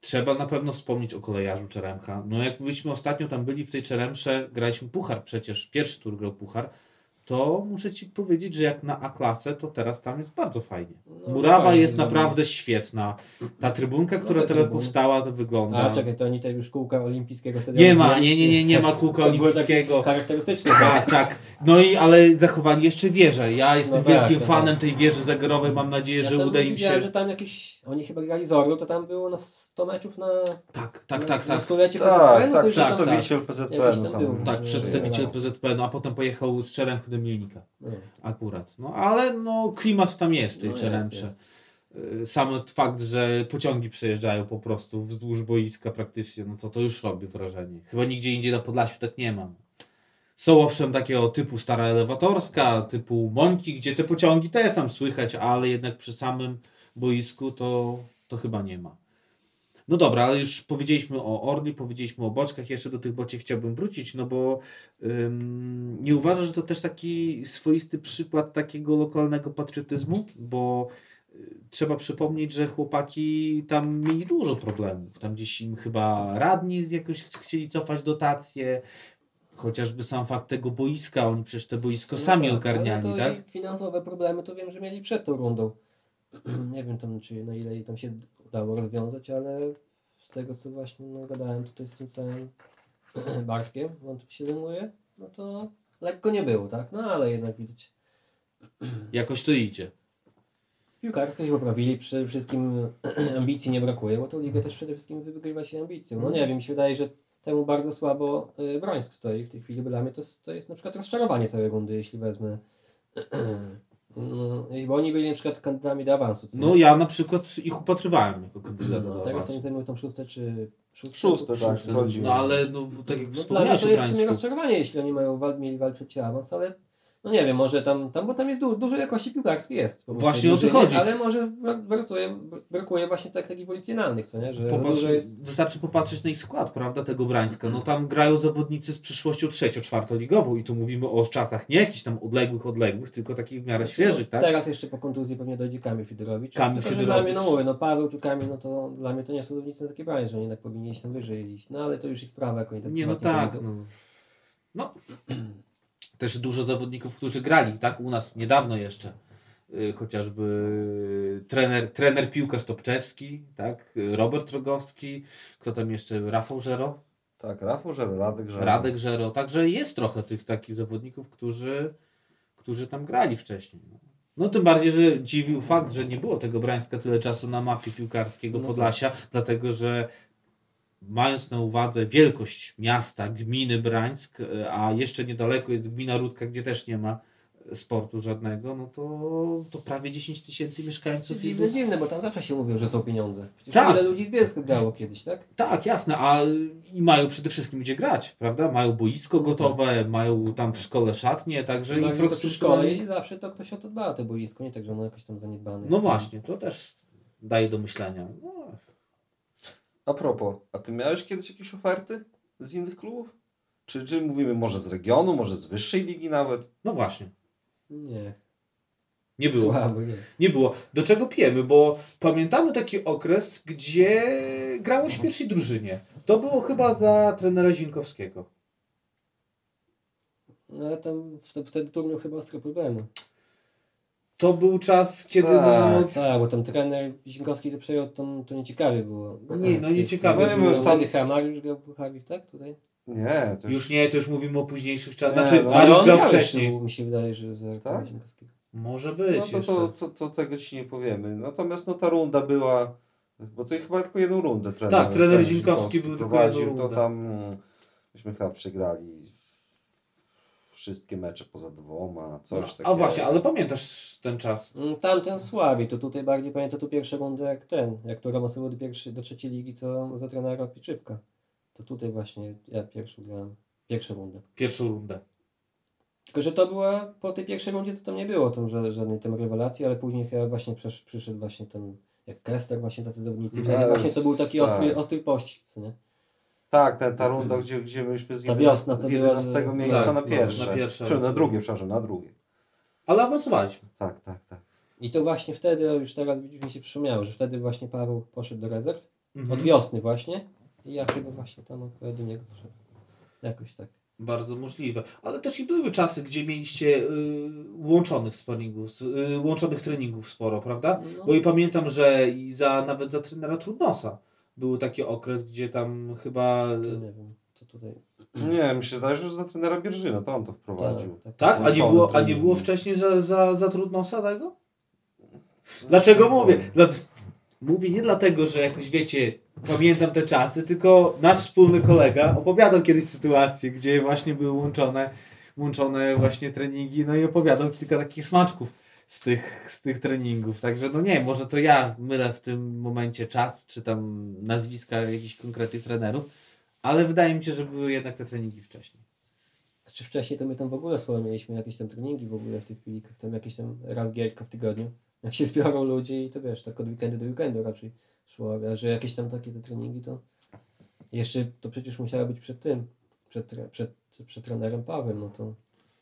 trzeba na pewno wspomnieć o kolejarzu Czeremcha. No jak byliśmy ostatnio tam byli w tej Czeremsze, graliśmy puchar przecież, pierwszy tur grał puchar, to muszę Ci powiedzieć, że jak na A-klasę, to teraz tam jest bardzo fajnie. No, Murawa fajnie jest zrobili. naprawdę świetna. Ta trybunka, która te teraz trybuny. powstała, to wygląda... A czekaj, to oni tutaj już kółka olimpijskiego stadionu. Nie ma, nie, nie, nie, nie ma kółka To było olimpijskiego. charakterystyczne. Tak, tak. No i ale zachowali jeszcze wieżę. Ja jestem No tak, wielkim no fanem tak. tej wieży zegarowej. Mam nadzieję, Ja że tam uda im się. że tam jakieś, oni chyba grali z Orlu, to tam było na 100 meczów na, Tak, tak, na, tak, na tak. stulecie Tak, PZPN, no tak, to już tak, tam- przedstawiciel PZPN tam tam. Tak, przedstawiciel No. PZP, no a potem pojechał z Czeremchy do Mielnika. No. Akurat. No ale no klimat tam jest tej No, Czeremcze. jest, Y, Sam fakt, że pociągi przejeżdżają po prostu wzdłuż boiska praktycznie, no to to już robi wrażenie. Chyba nigdzie indziej na Podlasiu tak nie mam. Są owszem takiego typu stara elewatorska, typu Mońki, gdzie te pociągi też tam słychać, ale jednak przy samym boisku to, to chyba nie ma. No dobra, ale już powiedzieliśmy o Orli, powiedzieliśmy o boczkach, jeszcze do tych boci chciałbym wrócić, no bo ym, nie uważasz, że to też taki swoisty przykład takiego lokalnego patriotyzmu, bo y, trzeba przypomnieć, że chłopaki tam mieli dużo problemów. Tam gdzieś im chyba radni z jakoś chcieli cofać dotacje, chociażby sam fakt tego boiska, oni przecież te boisko sami tak, ogarniali, tak? Finansowe problemy to wiem, że mieli przed tą rundą. nie wiem tam, czy na ile jej tam się udało rozwiązać, ale z tego co właśnie no, gadałem tutaj z tym całym Bartkiem, on tym się zajmuje, no to lekko nie było, tak? No ale jednak widać. Jakoś to idzie. Piłkarkę się poprawili, przede wszystkim ambicji nie brakuje, bo tą ligę też przede wszystkim wygrywa się ambicją. No nie wiem, mi się wydaje, że temu bardzo słabo y, Brońsk stoi w tej chwili, bo dla mnie to jest, to jest na przykład rozczarowanie całej rundy, jeśli wezmę. No, bo oni byli na przykład kandydatami do awansu. nie? No ja na przykład ich upatrywałem jako kandydata no, do teraz oni zajmują tą szóste czy szóste? Szóste, tak, Szóste. No ale no, tak jak No wspomniałeś to jest w sumie rozczarowanie, jeśli oni mają wal, mieli walczyć o awans, ale No nie wiem, może tam, tam bo tam jest du, dużo jakości piłkarskiej jest. Właśnie o to chodzi. Ale może bra- brakuje, brakuje właśnie cech takich policjonalnych, co nie? Że Popatrz, jest... Wystarczy popatrzeć na ich skład, prawda, tego Brańska. No tam grają zawodnicy z przyszłością trzecio-czwartoligową i tu mówimy o czasach nie jakichś tam odległych, odległych, tylko takich w miarę świeżych, tak? Teraz jeszcze po kontuzji pewnie dojdzie Kamil Fidorowicz. Kamil Tylko, że Dla mnie, no Fidorowicz. mówię, no Paweł czy Kamil, no to dla mnie to nie są zawodnicy na takie branie, że oni jednak powinni iść tam wyżej iść. No ale to już ich sprawa, jak oni tak Nie, no tak. No. no. Też dużo zawodników, którzy grali, tak? U nas niedawno jeszcze. Y, Chociażby trener, trener piłkarz Topczewski, tak? Robert Rogowski, kto tam jeszcze? Rafał Żero? Tak, Rafał Żero, Radek Żero. Radek Żero. Także jest trochę tych takich zawodników, którzy, którzy tam grali wcześniej. No. No tym bardziej, że dziwił fakt, że nie było tego Brańska tyle czasu na mapie piłkarskiego No Podlasia, dlatego że mając na uwadze wielkość miasta, gminy Brańsk, e, a jeszcze niedaleko jest gmina Rudka, gdzie też nie ma sportu żadnego, no to, to prawie 10 tysięcy mieszkańców. Dziwne, dziwne, bo tam zawsze się mówiło, że są pieniądze. Przecież Tak. ile ludzi z Bielska grało kiedyś, tak? Tak, jasne, a i mają przede wszystkim gdzie grać, prawda? Mają boisko No gotowe, mają tam w szkole szatnie, także No, to przy infrastruktura... szkole i zawsze to ktoś o to dba, to boisko, nie tak, że ono jakoś tam zaniedbane jest. No właśnie, to też daje do myślenia. No, A propos, a ty miałeś kiedyś jakieś oferty z innych klubów? Czy, czy mówimy może z regionu, może z wyższej ligi nawet? no właśnie, Nie. nie było. Słabo, nie. Nie było. Do czego pijemy? Bo pamiętamy taki okres, gdzie grało się w pierwszej drużynie. To było chyba za trenera Zinkowskiego. No ale tam wtedy, wtedy tu miał chyba ostre problemy. To był czas, kiedy Tak. no... Tak, bo tam trener Zinkowski to przejął, to, to nieciekawie było. Nie, no nieciekawie No mów, Wtedy chyba Mariusz grał Puchawik, tak? Tutaj? Nie, to już... Już nie, to już mówimy o późniejszych czasach. Znaczy, no, Mariusz on grał wcześniej. jeszcze, Mi się wydaje, że za Tak? tak? Zinkowskiego. Może być No to, jeszcze. to, to, to tego ci nie powiemy. Natomiast no ta runda była, bo to chyba tylko jedną rundę trener. Tak, trener ten Zinkowski był tylko jedną To rundę. tam mm, myśmy chyba przegrali wszystkie mecze poza dwoma, coś takiego. A właśnie, ale pamiętasz ten czas? Mm, Tamten słabi, to tutaj bardziej pamiętam tu pierwszą rundę jak ten, jak to awansował do, pierwszej, do trzeciej ligi, co za trenera Piczywka. To tutaj właśnie ja pierwszy grałem. Pierwszą rundę. Pierwszą rundę. Tylko, że to była, po tej pierwszej rundzie to tam nie było tam ża- żadnej tam rewelacji, ale później chyba właśnie przesz, przyszedł właśnie ten, jak Kester, właśnie tacy zawodnicy. Tak, właśnie to był taki tak. ostry, ostry pościg, co nie? Tak, ten, ta runda, gdzie, gdzie myśmy z Ta 11, wiosna, co z była, 11 że- miejsca Tak, na pierwsze. na pierwsze na drugie, przepraszam, na drugie. Ale awansowaliśmy. Tak, tak, tak. I to właśnie wtedy, już teraz widzisz, mi się przypomniało, że wtedy właśnie Paweł poszedł do rezerw, Mhm. od wiosny właśnie. I ja chyba właśnie tam akurat do niego poszedłem. Jakoś tak. Bardzo możliwe. Ale też i były czasy, gdzie mieliście y, łączonych sparingów, y, łączonych treningów sporo, prawda? No. Bo i pamiętam, że i za nawet za trenera Trudnosa był taki okres, gdzie tam chyba... To nie wiem, co tutaj. Nie, mi się wydaje, że za trenera Bierżyna, to on to wprowadził. Tak, Tak? A nie było, a nie było wcześniej za, za, za Trudnosa tego? Dlaczego mówię? Dla, mówię nie dlatego, że jakoś wiecie, pamiętam te czasy, tylko nasz wspólny kolega opowiadał kiedyś sytuację, gdzie właśnie były łączone, łączone właśnie treningi, no i opowiadał kilka takich smaczków z tych, z tych treningów. Także no nie, może to ja mylę w tym momencie czas, czy tam nazwiska jakichś konkretnych trenerów, ale wydaje mi się, że były jednak te treningi wcześniej. Czy wcześniej to my tam w ogóle sporo mieliśmy jakieś tam treningi w ogóle w tych pilikach, tam jakieś tam raz gierka w tygodniu. Jak się zbiorą ludzie i to wiesz, tak od weekendu do weekendu raczej szło, a że jakieś tam takie te treningi to jeszcze to przecież musiało być przed tym, przed, tre- przed, przed trenerem Pawłem, no to,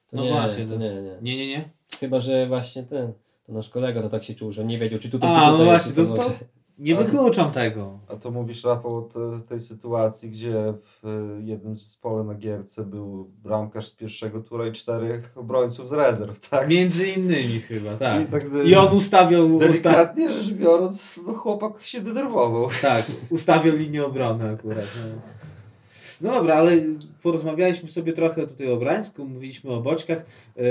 to No nie, właśnie, to to- nie, nie. Nie, nie, nie. Chyba, że właśnie ten, to nasz kolega to tak się czuł, że nie wiedział, czy tutaj, A, czy no tutaj właśnie, czy to, to nie wykluczam tego. A to mówisz, Rafał, o te- tej sytuacji, gdzie w e, jednym zespole na gierce był bramkarz z pierwszego tura i czterech obrońców z rezerw, tak? Między innymi chyba, tak. I tak I on ustawiał, usta Delikatnie rzecz biorąc, no chłopak się denerwował. tak, ustawiał linię obrony akurat. No. No dobra, ale porozmawialiśmy sobie trochę tutaj o Brańsku, mówiliśmy o boczkach. Yy,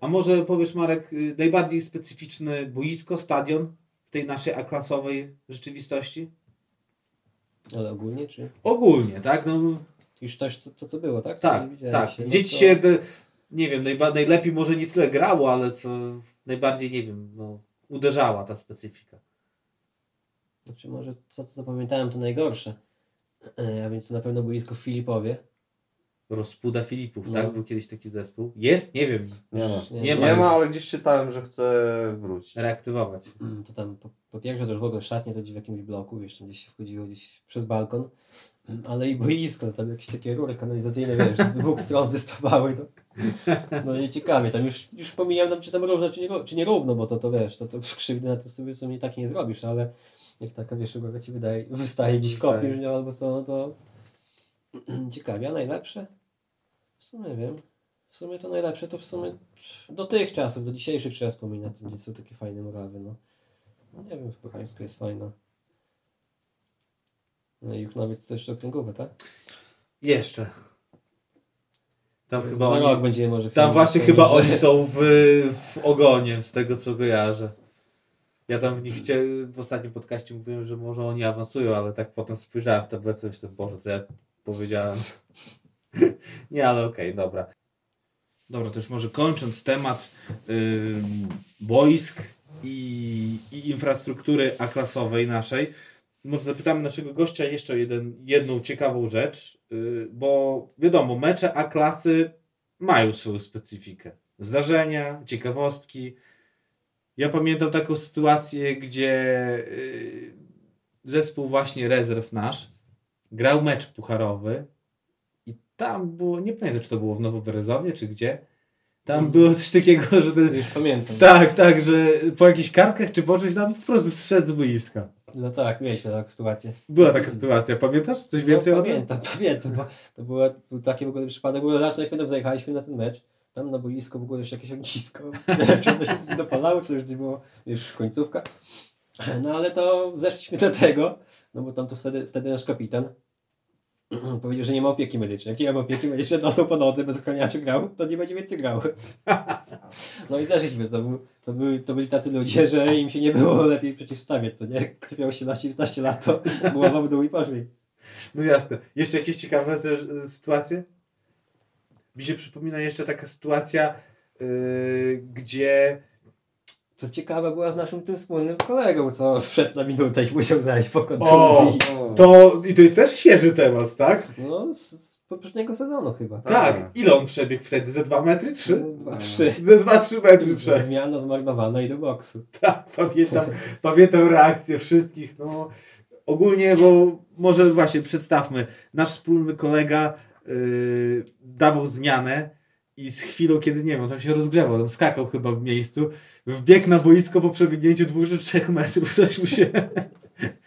a może powiesz Marek, yy, najbardziej specyficzny boisko, stadion w tej naszej A-klasowej rzeczywistości? Ale ogólnie, czy Ogólnie, tak? No, już też to, to co było, tak? Co tak, tak. się, no Gdzie ci to- się, nie wiem, najba- najlepiej może nie tyle grało, ale co najbardziej, nie wiem, no, uderzała ta specyfika. Znaczy może co, co zapamiętałem to najgorsze. E, A więc to na pewno boisko w Filipowie. Rozpuda Filipów, No. tak? Był kiedyś taki zespół. Jest? Nie wiem. Nie ma. Nie, Nie Nie, ma ma, już. ale gdzieś czytałem, że chce wrócić. Reaktywować. To tam po, po pierwsze to już w ogóle szatnie to gdzieś w jakimś bloku, wiesz, tam gdzieś się wchodziło gdzieś przez balkon, ale i boisko, tam jakieś takie rury kanalizacyjne, wiesz, z dwóch stron wystawały, to no i ciekawie, tam już, już pomijam tam, czy tam równo, czy, nie, czy nierówno, bo to, to wiesz, to, to krzywdy na tym sobie, sobie tak nie zrobisz, ale jak taka, wiesz, rura ci wydaje, wystaje gdzieś kopiesz nią albo co, no to ciekawie, a najlepsze? W sumie wiem. W sumie to najlepsze to w sumie do tych czasów, do dzisiejszych trzeba wspominać, gdzie są takie fajne murawy, no. No nie wiem, w Pochańsku jest fajna. No i już nawet to jeszcze okręgowe, tak? Jeszcze. Tam chyba Za oni, rok będziemy może Tam właśnie chyba oni są w, w ogonie, z tego co kojarzę. Ja tam w nich chcia, w ostatnim podcaście mówiłem, że może oni awansują, ale tak potem spojrzałem w tablicę i myślałem, Boże, co ja powiedziałem. Nie, ale okej, dobra. Dobra, to już może kończąc temat ym, boisk i, i infrastruktury A-klasowej naszej, może zapytamy naszego gościa jeszcze jeden, jedną ciekawą rzecz, yy, bo wiadomo, mecze A-klasy mają swoją specyfikę. Zdarzenia, ciekawostki. Ja pamiętam taką sytuację, gdzie yy, zespół właśnie rezerw nasz grał mecz pucharowy i tam było, nie pamiętam czy to było w Nowoberezowie czy gdzie, tam było coś takiego, że ten, Już pamiętam. tak, tak, że po jakichś kartkach czy po czymś tam po prostu zszedł z boiska. No tak, mieliśmy taką sytuację. Była taka sytuacja, pamiętasz coś więcej no, o tym? Pamiętam, pamiętam. To była, był taki w ogóle przypadek, bo znaczy, jak pamiętam, zajechaliśmy na ten mecz, tam na boisko w ogóle jeszcze jakieś ognisko. Czy ono się tu dopalało, czy już nie było, już końcówka. No ale to zeszliśmy do tego, no bo tam to wtedy, wtedy nasz kapitan powiedział, że nie ma opieki medycznej. Jak nie ma opieki medycznej, dostał po nodze, bez ochroniaczy grał, to nie będzie więcej grał. No i zeszliśmy, to, był, to, były, to byli tacy ludzie, że im się nie było lepiej przeciwstawiać, co nie? Jak ktoś miał 18-19 lat, to głowa w dół i poszli. No jasne. Jeszcze jakieś ciekawe sytuacje? Mi się przypomina jeszcze taka sytuacja, yy, gdzie Co ciekawe była z naszym tym wspólnym kolegą, co wszedł na minutę i musiał zajść po o, kontuzji. to i to jest też świeży temat, tak? No, z, z poprzedniego sezonu chyba. Tak. Ile on przebiegł wtedy? Ze 2 metry? 3? No, z dwa, trzy. Ze 2-3 metry przebiegł. Zmiana zmarnowana i do boksu. Tak, pamiętam, pamiętam reakcję wszystkich. No, ogólnie, bo może właśnie przedstawmy. Nasz wspólny kolega yy, dawał zmianę i z chwilą, kiedy nie wiem, tam się rozgrzewał, tam skakał chyba w miejscu, wbiegł na boisko po przebiegnięciu dwóch czy trzech metrów, coś mu się,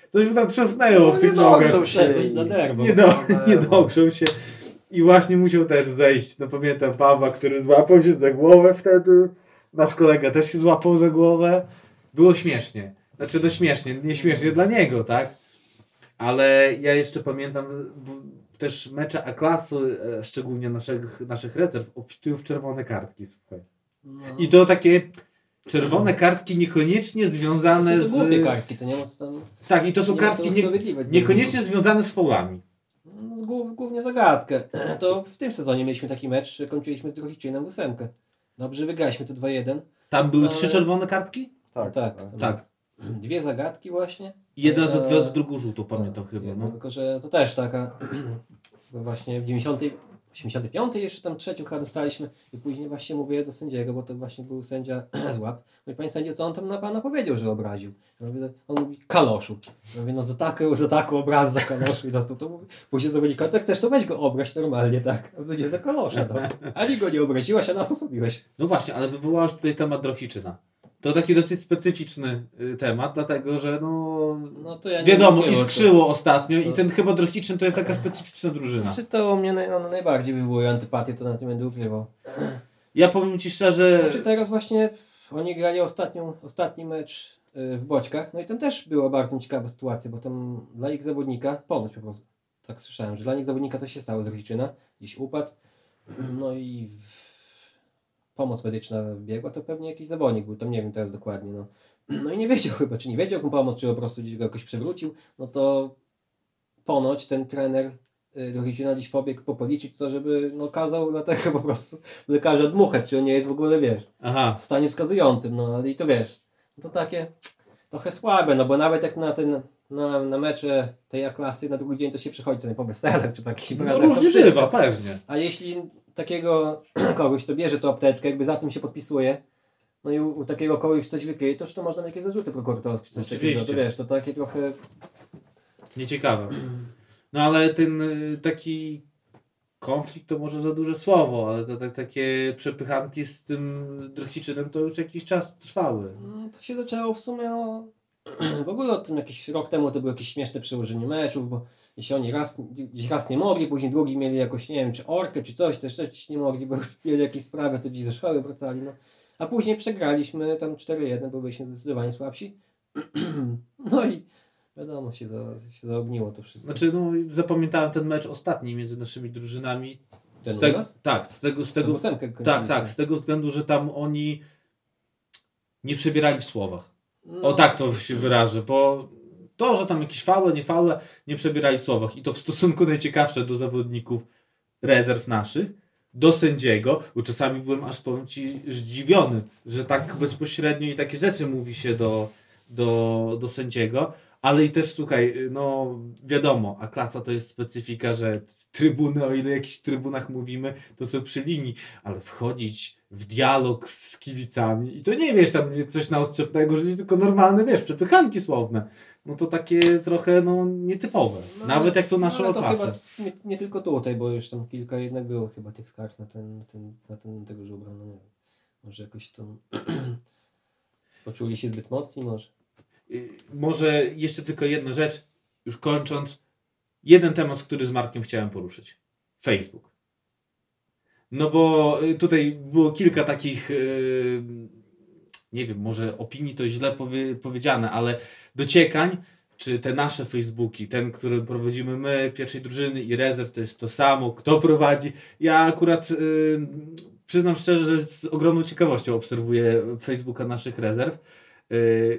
coś mu tam trzasnęło w tych nogach. się. Nerwo. Nie, do, nie dogrzał się. I właśnie musiał też zejść. No pamiętam Pawła, który złapał się za głowę wtedy. Nasz kolega też się złapał za głowę. Było śmiesznie. Znaczy to śmiesznie, nie śmiesznie dla niego, tak? Ale ja jeszcze pamiętam też mecze A-klasu, e, szczególnie naszych, naszych rezerw, obfitują w czerwone kartki, słuchaj. No. I to takie czerwone kartki niekoniecznie związane Znaczy, to głupie z... kartki, to nie ma tam... Tak, i to są Nie kartki nie, niekoniecznie związane z faulami. No, z głów, głównie zagadkę. To w tym sezonie mieliśmy taki mecz, że kończyliśmy z Drohiczynem ósemkę. Dobrze, wygraliśmy to 2-1. Tam były Ale- trzy czerwone kartki? Tak, Tak. Tak. Dwie zagadki właśnie. Jedna za, Eee, dwa, z drugą żółtą, pamiętam chyba. No. No. Tylko, że to też taka właśnie w 90, 85 jeszcze tam trzecią chyba dostaliśmy i później właśnie mówię do sędziego, bo to właśnie był sędzia z łap. Mówię, panie sędzio, co on tam na pana powiedział, że obraził? Ja mówię, on mówi, kaloszu. Ja mówię, no za taką, za taką obraz za kaloszu i dostał to. Mówi, później zawodzi, tak chcesz, to weź go obraź normalnie, tak. On będzie za kalosza, no. Ani go nie obraziłaś, a nas osłabiłeś. no właśnie, ale wywołałeś tutaj temat Drohiczyna. To taki dosyć specyficzny y, temat, dlatego że no... No to ja nie wiadomo, mówię o tym. iskrzyło ostatnio i To- ten chyba Drohiczyn to jest taka specyficzna drużyna. Znaczy to u mnie naj, no, najbardziej wywołuje antypatię, to na tym będę ukrywał. Ja powiem Ci szczerze... Znaczy teraz właśnie oni grali ostatnią, ostatni mecz y, w Boćkach, no i tam też była bardzo ciekawa sytuacja, bo tam dla ich zawodnika, ponoć po prostu, tak słyszałem, że dla nich zawodnika to się stało z Ruchiczyna, gdzieś upadł, no i w... pomoc medyczna wbiegła, to pewnie jakiś zawodnik był, tam nie wiem teraz dokładnie, no. No i nie wiedział chyba, czy nie wiedział jaką pomoc, czy po prostu gdzieś go jakoś przewrócił, no to ponoć ten trener y, do Ruchiczyna gdzieś pobiegł po policji, co, żeby no kazał dlatego po prostu lekarza dmuchać, czy on nie jest w ogóle, wiesz, Aha, w stanie wskazującym, no ale i to wiesz, no to takie trochę słabe, no bo nawet jak na ten na, na mecze tej A-klasy, na drugi dzień to się przychodzi sobie po weselach, czy po jakichś No różnie bywa, pewnie. A jeśli takiego kogoś, to bierze tą apteczkę, jakby za tym się podpisuje, no i u, u takiego kogoś coś wykryje, to już to można jakieś zarzuty prokuratorskie, coś takiego, Oczywiście. to wiesz, to takie trochę... Nieciekawe. No ale ten y, taki konflikt to może za duże słowo, ale to tak, takie przepychanki z tym Drochiczynem to już jakiś czas trwały. No, to się zaczęło w sumie. W ogóle o tym jakiś rok temu to było jakieś śmieszne przełożenie meczów, bo jeśli oni raz, raz nie mogli, później drugi mieli jakoś, nie wiem, czy orkę, czy coś, też trzeci nie mogli, bo mieli jakieś sprawy, to gdzieś ze szkoły wracali, no. A później przegraliśmy tam 4-1, bo byliśmy zdecydowanie słabsi. No i wiadomo, się, za, się zaogniło to wszystko. Znaczy, no zapamiętałem ten mecz ostatni między naszymi drużynami. Ten z nas? tak, z tego, z tego, tak, tak, z tego względu, że tam oni nie przebierali w słowach. O tak to się wyrażę, bo to, że tam jakieś faule, nie faule, nie przebierali słowach. I to w stosunku najciekawsze do zawodników rezerw naszych, do sędziego, bo czasami byłem aż powiem Ci zdziwiony, że tak bezpośrednio i takie rzeczy mówi się do, do, do sędziego. Ale i też słuchaj, no wiadomo, a klasa to jest specyfika, że trybuny, o ile jakichś trybunach mówimy, to są przy linii, ale wchodzić w dialog z kibicami i to nie wiesz tam coś na odczepnego, że tylko normalne, wiesz, przepychanki słowne. No to takie trochę no nietypowe. Nawet jak to to klasę. chyba nie, nie tylko tutaj, bo już tam kilka jednak było chyba tych skarg na ten, na ten, na ten tego żubra, no nie wiem. Może jakoś tam poczuli się zbyt mocni, może. Y, Może jeszcze tylko jedna rzecz, już kończąc. Jeden temat, który z Markiem chciałem poruszyć. Facebook. No bo y, tutaj było kilka takich, y, nie wiem, może opinii to źle powie, powiedziane, ale dociekań, czy te nasze Facebooki, ten, który prowadzimy my, pierwszej drużyny i rezerw, to jest to samo, kto prowadzi. Ja akurat y, przyznam szczerze, że z ogromną ciekawością obserwuję Facebooka naszych rezerw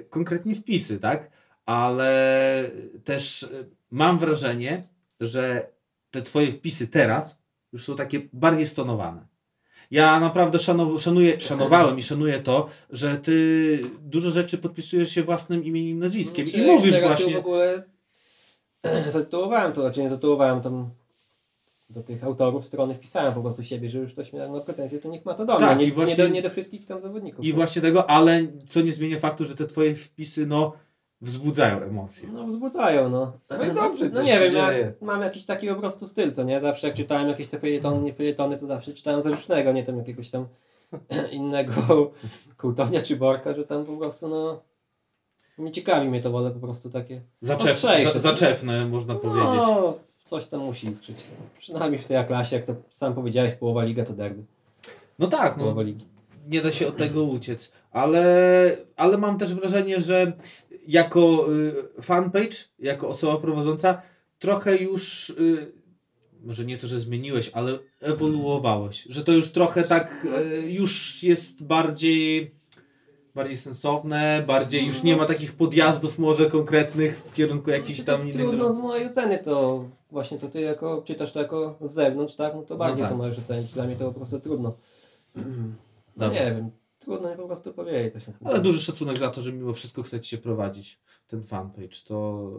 konkretnie wpisy, tak? Ale też mam wrażenie, że te twoje wpisy teraz już są takie bardziej stonowane. Ja naprawdę szanow- szanuję, szanowałem i szanuję to, że ty dużo rzeczy podpisujesz się własnym imieniem, nazwiskiem Znaczy, i mówisz właśnie... w ogóle zatytułowałem to, raczej nie zatytułowałem tam do tych autorów strony wpisałem po prostu siebie, że już ktoś miał no, pretensje, to niech ma to do mnie, Tak, nie, i właśnie- nie, do, nie do wszystkich tam zawodników. I właśnie tego, ale co nie zmienia faktu, że te twoje wpisy, no, wzbudzają emocje. No wzbudzają, no. No i dobrze, No coś nie się wiem, ja dzieje. mam jakiś taki po prostu styl, co nie? Zawsze jak czytałem jakieś te felietony, nie felietony, to zawsze czytałem zarzecznego, nie tam jakiegoś tam innego Kołtonia czy Borka, że tam po prostu, no... Nie ciekawi mnie to, wolę po prostu takie... Zaczep, za, zaczepne, można powiedzieć. No, coś tam musi iskrzyć. Przynajmniej w tej klasie, jak to sam powiedziałeś, połowa liga to derby. No tak, no, Połowa ligi. Nie da się od tego uciec. Ale, ale mam też wrażenie, że jako y, fanpage, jako osoba prowadząca, trochę już, y, może nie to, że zmieniłeś, ale ewoluowałeś. Że to już trochę tak y, już jest bardziej bardziej sensowne, bardziej już nie ma takich podjazdów może konkretnych w kierunku jakichś tam innych Trudno z mojej oceny to właśnie to ty jako czytasz to jako z zewnątrz, tak? No to bardziej tak. to możesz ocenić. Dla mnie to po prostu trudno. No nie wiem. Trudno mi po prostu powiedzieć coś Ale duży szacunek za to, że mimo wszystko chcecie prowadzić ten fanpage. To,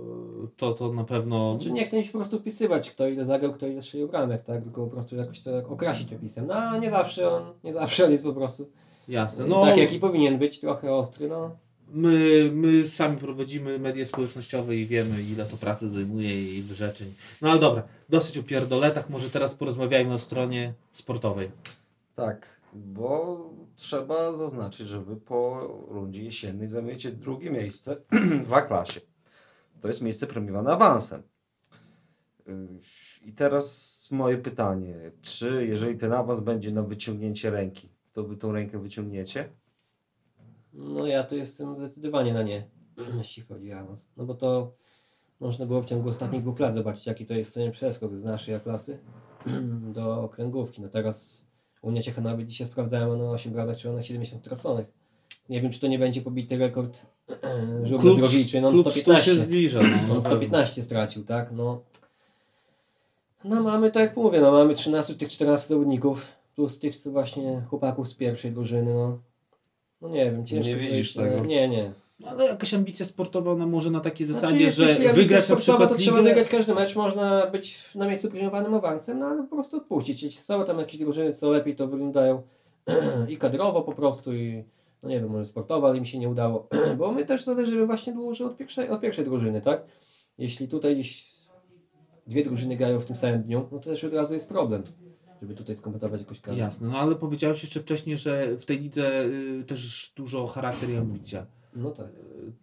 to, to na pewno... Znaczy nie chcę mi się po prostu wpisywać, kto ile zagrał, kto ile strzelił bramek, tak? Tylko po prostu jakoś to tak okrasić opisem. No nie zawsze on, nie zawsze on jest po prostu Jasne. No, tak jaki powinien być, trochę ostry, no. my, my sami prowadzimy media społecznościowe i wiemy, ile to pracy zajmuje i wyrzeczeń. No ale dobra, dosyć o pierdoletach. Może teraz porozmawiajmy o stronie sportowej. Tak, bo trzeba zaznaczyć, że wy po rundzie jesiennej zajmujecie drugie miejsce w A-klasie. To jest miejsce premiowane awansem. I teraz moje pytanie, czy jeżeli ten awans będzie na wyciągnięcie ręki, to wy tą rękę wyciągniecie? No ja tu jestem zdecydowanie na nie, jeśli chodzi o awans. No bo to można było w ciągu ostatnich dwóch lat zobaczyć, jaki to jest przeskok z naszej klasy do okręgówki. No teraz Unia Ciechanowie dzisiaj sprawdzałem, no 8 bramek strzelonych, 70 straconych. Nie wiem, czy to nie będzie pobity rekord Żubry Drogiczy, no on klub 100 się 115. zbliża. No, On na pewno. 115 stracił, tak? No, no mamy, tak jak mówię, no mamy 13 tych 14 zawodników, plus tych właśnie chłopaków z pierwszej drużyny, no. No nie wiem, ciężko Nie widzisz powiedzieć, tego? no, Nie, nie. No, ale jakaś ambicja sportowa, ona może na takiej Znaczy, zasadzie, jeśli że wygrać na przykład to trzeba ligę... wygrać każdy mecz, można być na miejscu premiowanym awansem, no ale po prostu odpuścić. Jeśli są tam jakieś drużyny, co lepiej to wyglądają i kadrowo po prostu i no nie wiem, może sportowo, ale im się nie udało. Bo my też zależymy właśnie dłużej od pierwszej, od pierwszej drużyny, tak? Jeśli tutaj gdzieś dwie drużyny grają w tym samym dniu, no to też od razu jest problem, żeby tutaj skompletować jakoś kadrę. Jasne, no ale powiedziałeś jeszcze wcześniej, że w tej lidze y, też dużo charakter i ambicja. No tak.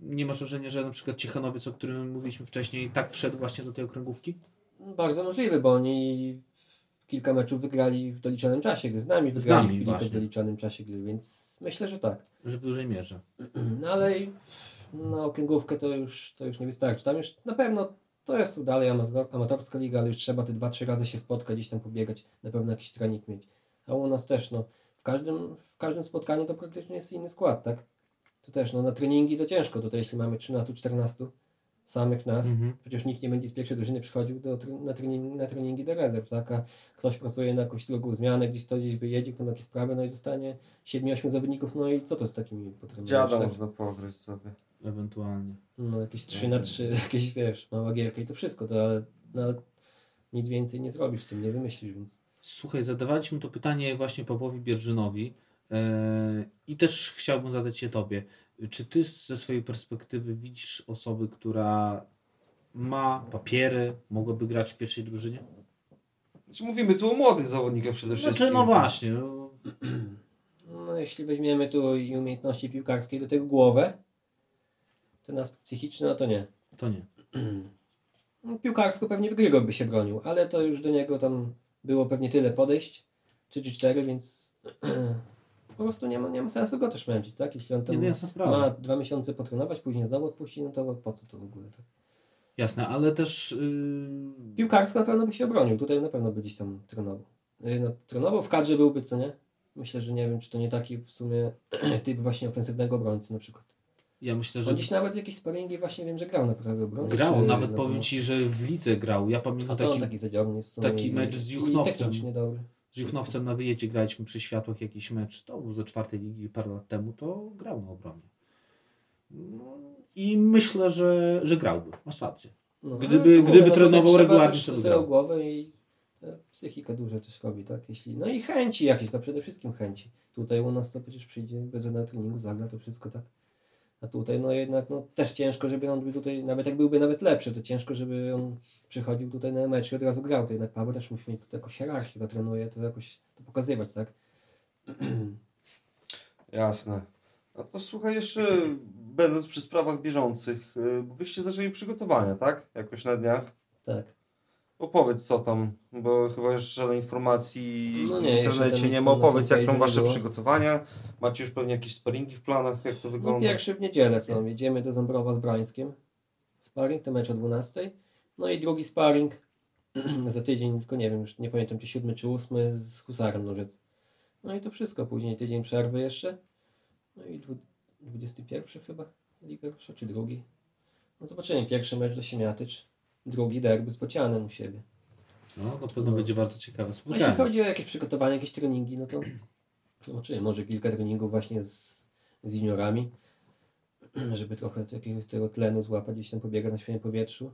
Nie masz wrażenia, że na przykład Ciechanowiec, o którym mówiliśmy wcześniej, tak wszedł właśnie do tej okręgówki? Bardzo możliwe, bo oni kilka meczów wygrali w doliczonym czasie, z nami Z wygrali nami w w doliczonym czasie gry, więc myślę, że tak. Że w dużej mierze. No ale na okręgówkę to już, to już nie wystarczy. Tam już na pewno to jest dalej amator, amatorska liga, ale już trzeba te dwa, trzy razy się spotkać, gdzieś tam pobiegać, na pewno jakiś trening mieć. A u nas też, no, w każdym, w każdym spotkaniu to praktycznie jest inny skład, tak? To też, no, na treningi to ciężko. Tutaj jeśli mamy 13-14 samych nas, Mhm. przecież nikt nie będzie z pierwszej drużyny przychodził do, na, trening, na treningi do rezerw, tak? A ktoś pracuje na jakąś drugą zmianę, gdzieś to gdzieś wyjedzie, kto ma jakieś sprawy, no i zostanie 7-8 zawodników, no i co to z takimi potrzebnymi? Dziada tak? można pograć sobie. Ewentualnie. No jakieś 3 na 3, jakieś wiesz, mała gierka i to wszystko, to ale, no, ale nic więcej nie zrobisz z tym, nie wymyślisz, więc Słuchaj, zadawaliśmy to pytanie właśnie Pawłowi Bierżynowi i też chciałbym zadać je Tobie. Czy Ty ze swojej perspektywy widzisz osoby, która ma papiery, mogłaby grać w pierwszej drużynie? Znaczy mówimy tu o młodych zawodnikach przede wszystkim. Znaczy, no właśnie. no, no jeśli weźmiemy tu i umiejętności piłkarskiej do tego głowę, to nas psychiczne, no to nie. To nie. No, piłkarsko pewnie Grygor by się bronił, ale to już do niego tam było pewnie tyle podejść, 3 czy 4, więc po prostu nie ma, nie ma sensu go też męczyć, tak? Jeśli on tam Nie, sprawa. ma dwa miesiące potrenować, później znowu odpuści, no to po co to w ogóle, tak? Jasne, ale też yy, Piłkarsko na pewno by się obronił, tutaj na pewno by gdzieś tam trenował. Yy, No, trenował, w kadrze byłby, co nie? Myślę, że nie wiem, czy to nie taki w sumie typ właśnie ofensywnego obrońcy na przykład. ja myślę, On że gdzieś nawet jakieś sparingi właśnie wiem, że grał na prawej obronie. grał, nawet na powiem. Ci, że w lidze grał. Ja A pamiętam to on taki, taki zadziorny taki i- mecz z i Juchnowcem. dobry. Z Juchnowcem na wyjeździe graliśmy przy światłach jakiś mecz, to był ze czwartej ligi parę lat temu, to grał na obronie. No, I myślę, że, że grałby. Masz rację. No, Gdyby- gdyby no, trenował regularnie, to by grał. głowę i psychika dużo też robi, tak? Jeśli, no i chęci jakieś, to przede wszystkim chęci. Tutaj u nas to przecież przyjdzie bez żadnego treningu, zagra to wszystko, tak? A tutaj no jednak no, też ciężko, żeby on by tutaj, nawet jak byłby nawet lepszy, to ciężko, żeby on przychodził tutaj na mecz i od razu grał. To jednak Paweł też musi mieć tutaj jakąś hierarchię, to trenuje, to jakoś to pokazywać, tak? Jasne. No to słuchaj, jeszcze będąc przy sprawach bieżących, y, wyście zaczęli przygotowania, tak? Jakoś na dniach. Tak. Opowiedz co tam, bo chyba jeszcze żadnej informacji No w nie, jeszcze internecie nie ma. Opowiedz jak tam wasze przygotowania. Macie już pewnie jakieś sparingi w planach, jak to No wygląda? pierwszy w niedzielę, co jedziemy do Zambrowa z Brańskiem. Sparring, to mecz o 12. No i drugi sparring za tydzień, tylko nie wiem, już nie pamiętam czy siódmy czy ósmy z Husarem Nożyc. No i to wszystko, później tydzień przerwy jeszcze. No i dwu- 21 chyba Liga Rusza, czy drugi. No zobaczymy, pierwszy mecz do Siemiatycz, drugi derby z Bocianem u siebie. No, na pewno będzie bardzo ciekawe A jeśli spotkanie. chodzi o jakieś przygotowanie, jakieś treningi, no to zobaczymy, może kilka treningów właśnie z, z juniorami, żeby trochę tego tlenu złapać, gdzieś tam pobiegać na świeżym powietrzu.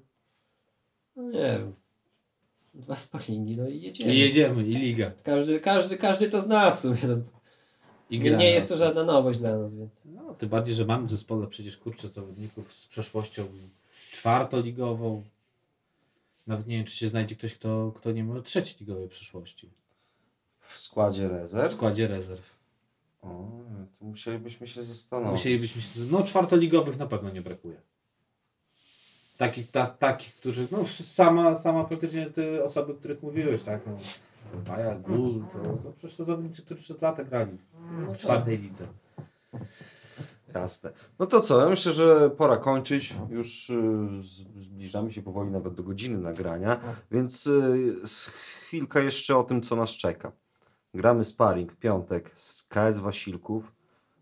No nie wiem. Dwa sparingi, no i jedziemy. I jedziemy, i liga. Każdy, każdy, każdy to zna, w sumie. To I nie, nie jest to żadna nowość dla nas, więc No, tym bardziej, że mamy w zespole przecież kurczę zawodników z przeszłością czwartoligową. Nawet nie wiem, czy się znajdzie ktoś, kto, kto nie ma trzecioligowej przeszłości W składzie w rezerw? składzie rezerw. O, to musielibyśmy się zastanowić. Musielibyśmy się. No, czwartoligowych na pewno nie brakuje. Takich, ta, takich którzy. No, sama, sama praktycznie te osoby, o których mówiłeś, tak? No, Waja, Gul, to, to przecież to zawodnicy, którzy przez lata grali w czwartej lidze. Jasne. No to co, ja myślę, że pora kończyć. Już y, zbliżamy się powoli nawet do godziny nagrania, więc y, chwilkę jeszcze o tym, co nas czeka. Gramy sparring w piątek z KS Wasilków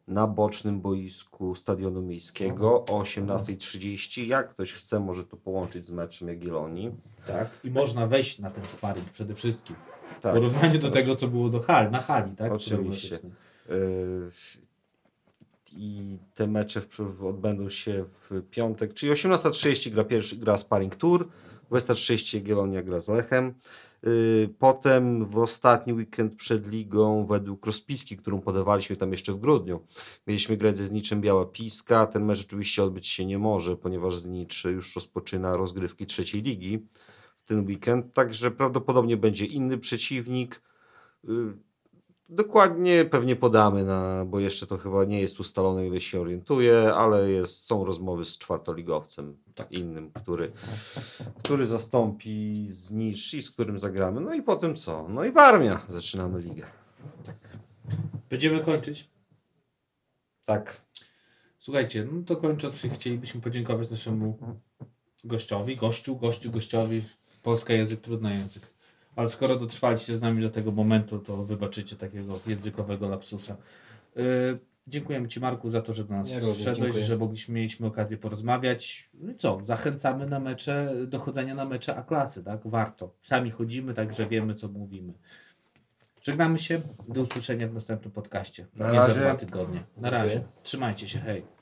na bocznym boisku Stadionu Miejskiego o 18.30. Jak ktoś chce, może to połączyć z meczem Jagiellonii. Tak. I można wejść na ten sparring przede wszystkim. W Tak. porównaniu do tego, co było do hali, na hali, tak? Oczywiście. Y, i te mecze w, odbędą się w piątek, czyli 18.30 gra, gra Sparring Tour, 20.30 Jagiellonia gra z Lechem. Yy, Potem w ostatni weekend przed ligą według rozpiski, którą podawaliśmy tam jeszcze w grudniu, mieliśmy grać ze Zniczem Biała Piska. Ten mecz oczywiście odbyć się nie może, ponieważ Znicz już rozpoczyna rozgrywki trzeciej ligi w ten weekend, także prawdopodobnie będzie inny przeciwnik. Dokładnie pewnie podamy, na, bo jeszcze to chyba nie jest ustalone, ile się orientuję, ale jest, są rozmowy z czwartoligowcem innym, który, który zastąpi Znicz i z którym zagramy. No i potem co? No i Warmia. Zaczynamy ligę. Będziemy kończyć. Tak. Słuchajcie, no to kończąc, chcielibyśmy podziękować naszemu gościowi, gościu, gościu, gościowi. Polska język, trudny język. Ale skoro dotrwaliście z nami do tego momentu, to wybaczycie takiego językowego lapsusa. Yy, dziękujemy Ci Marku za to, że do nas Ja przyszedłeś, że mogliśmy, mieliśmy okazję porozmawiać. No i co, zachęcamy na mecze, do chodzenia na mecze A-klasy, tak? Warto. Sami chodzimy, także wiemy, co mówimy. Żegnamy się. Do usłyszenia w następnym podcaście. Na Nie za razie. dwa tygodnie. Na razie. Trzymajcie się. Hej.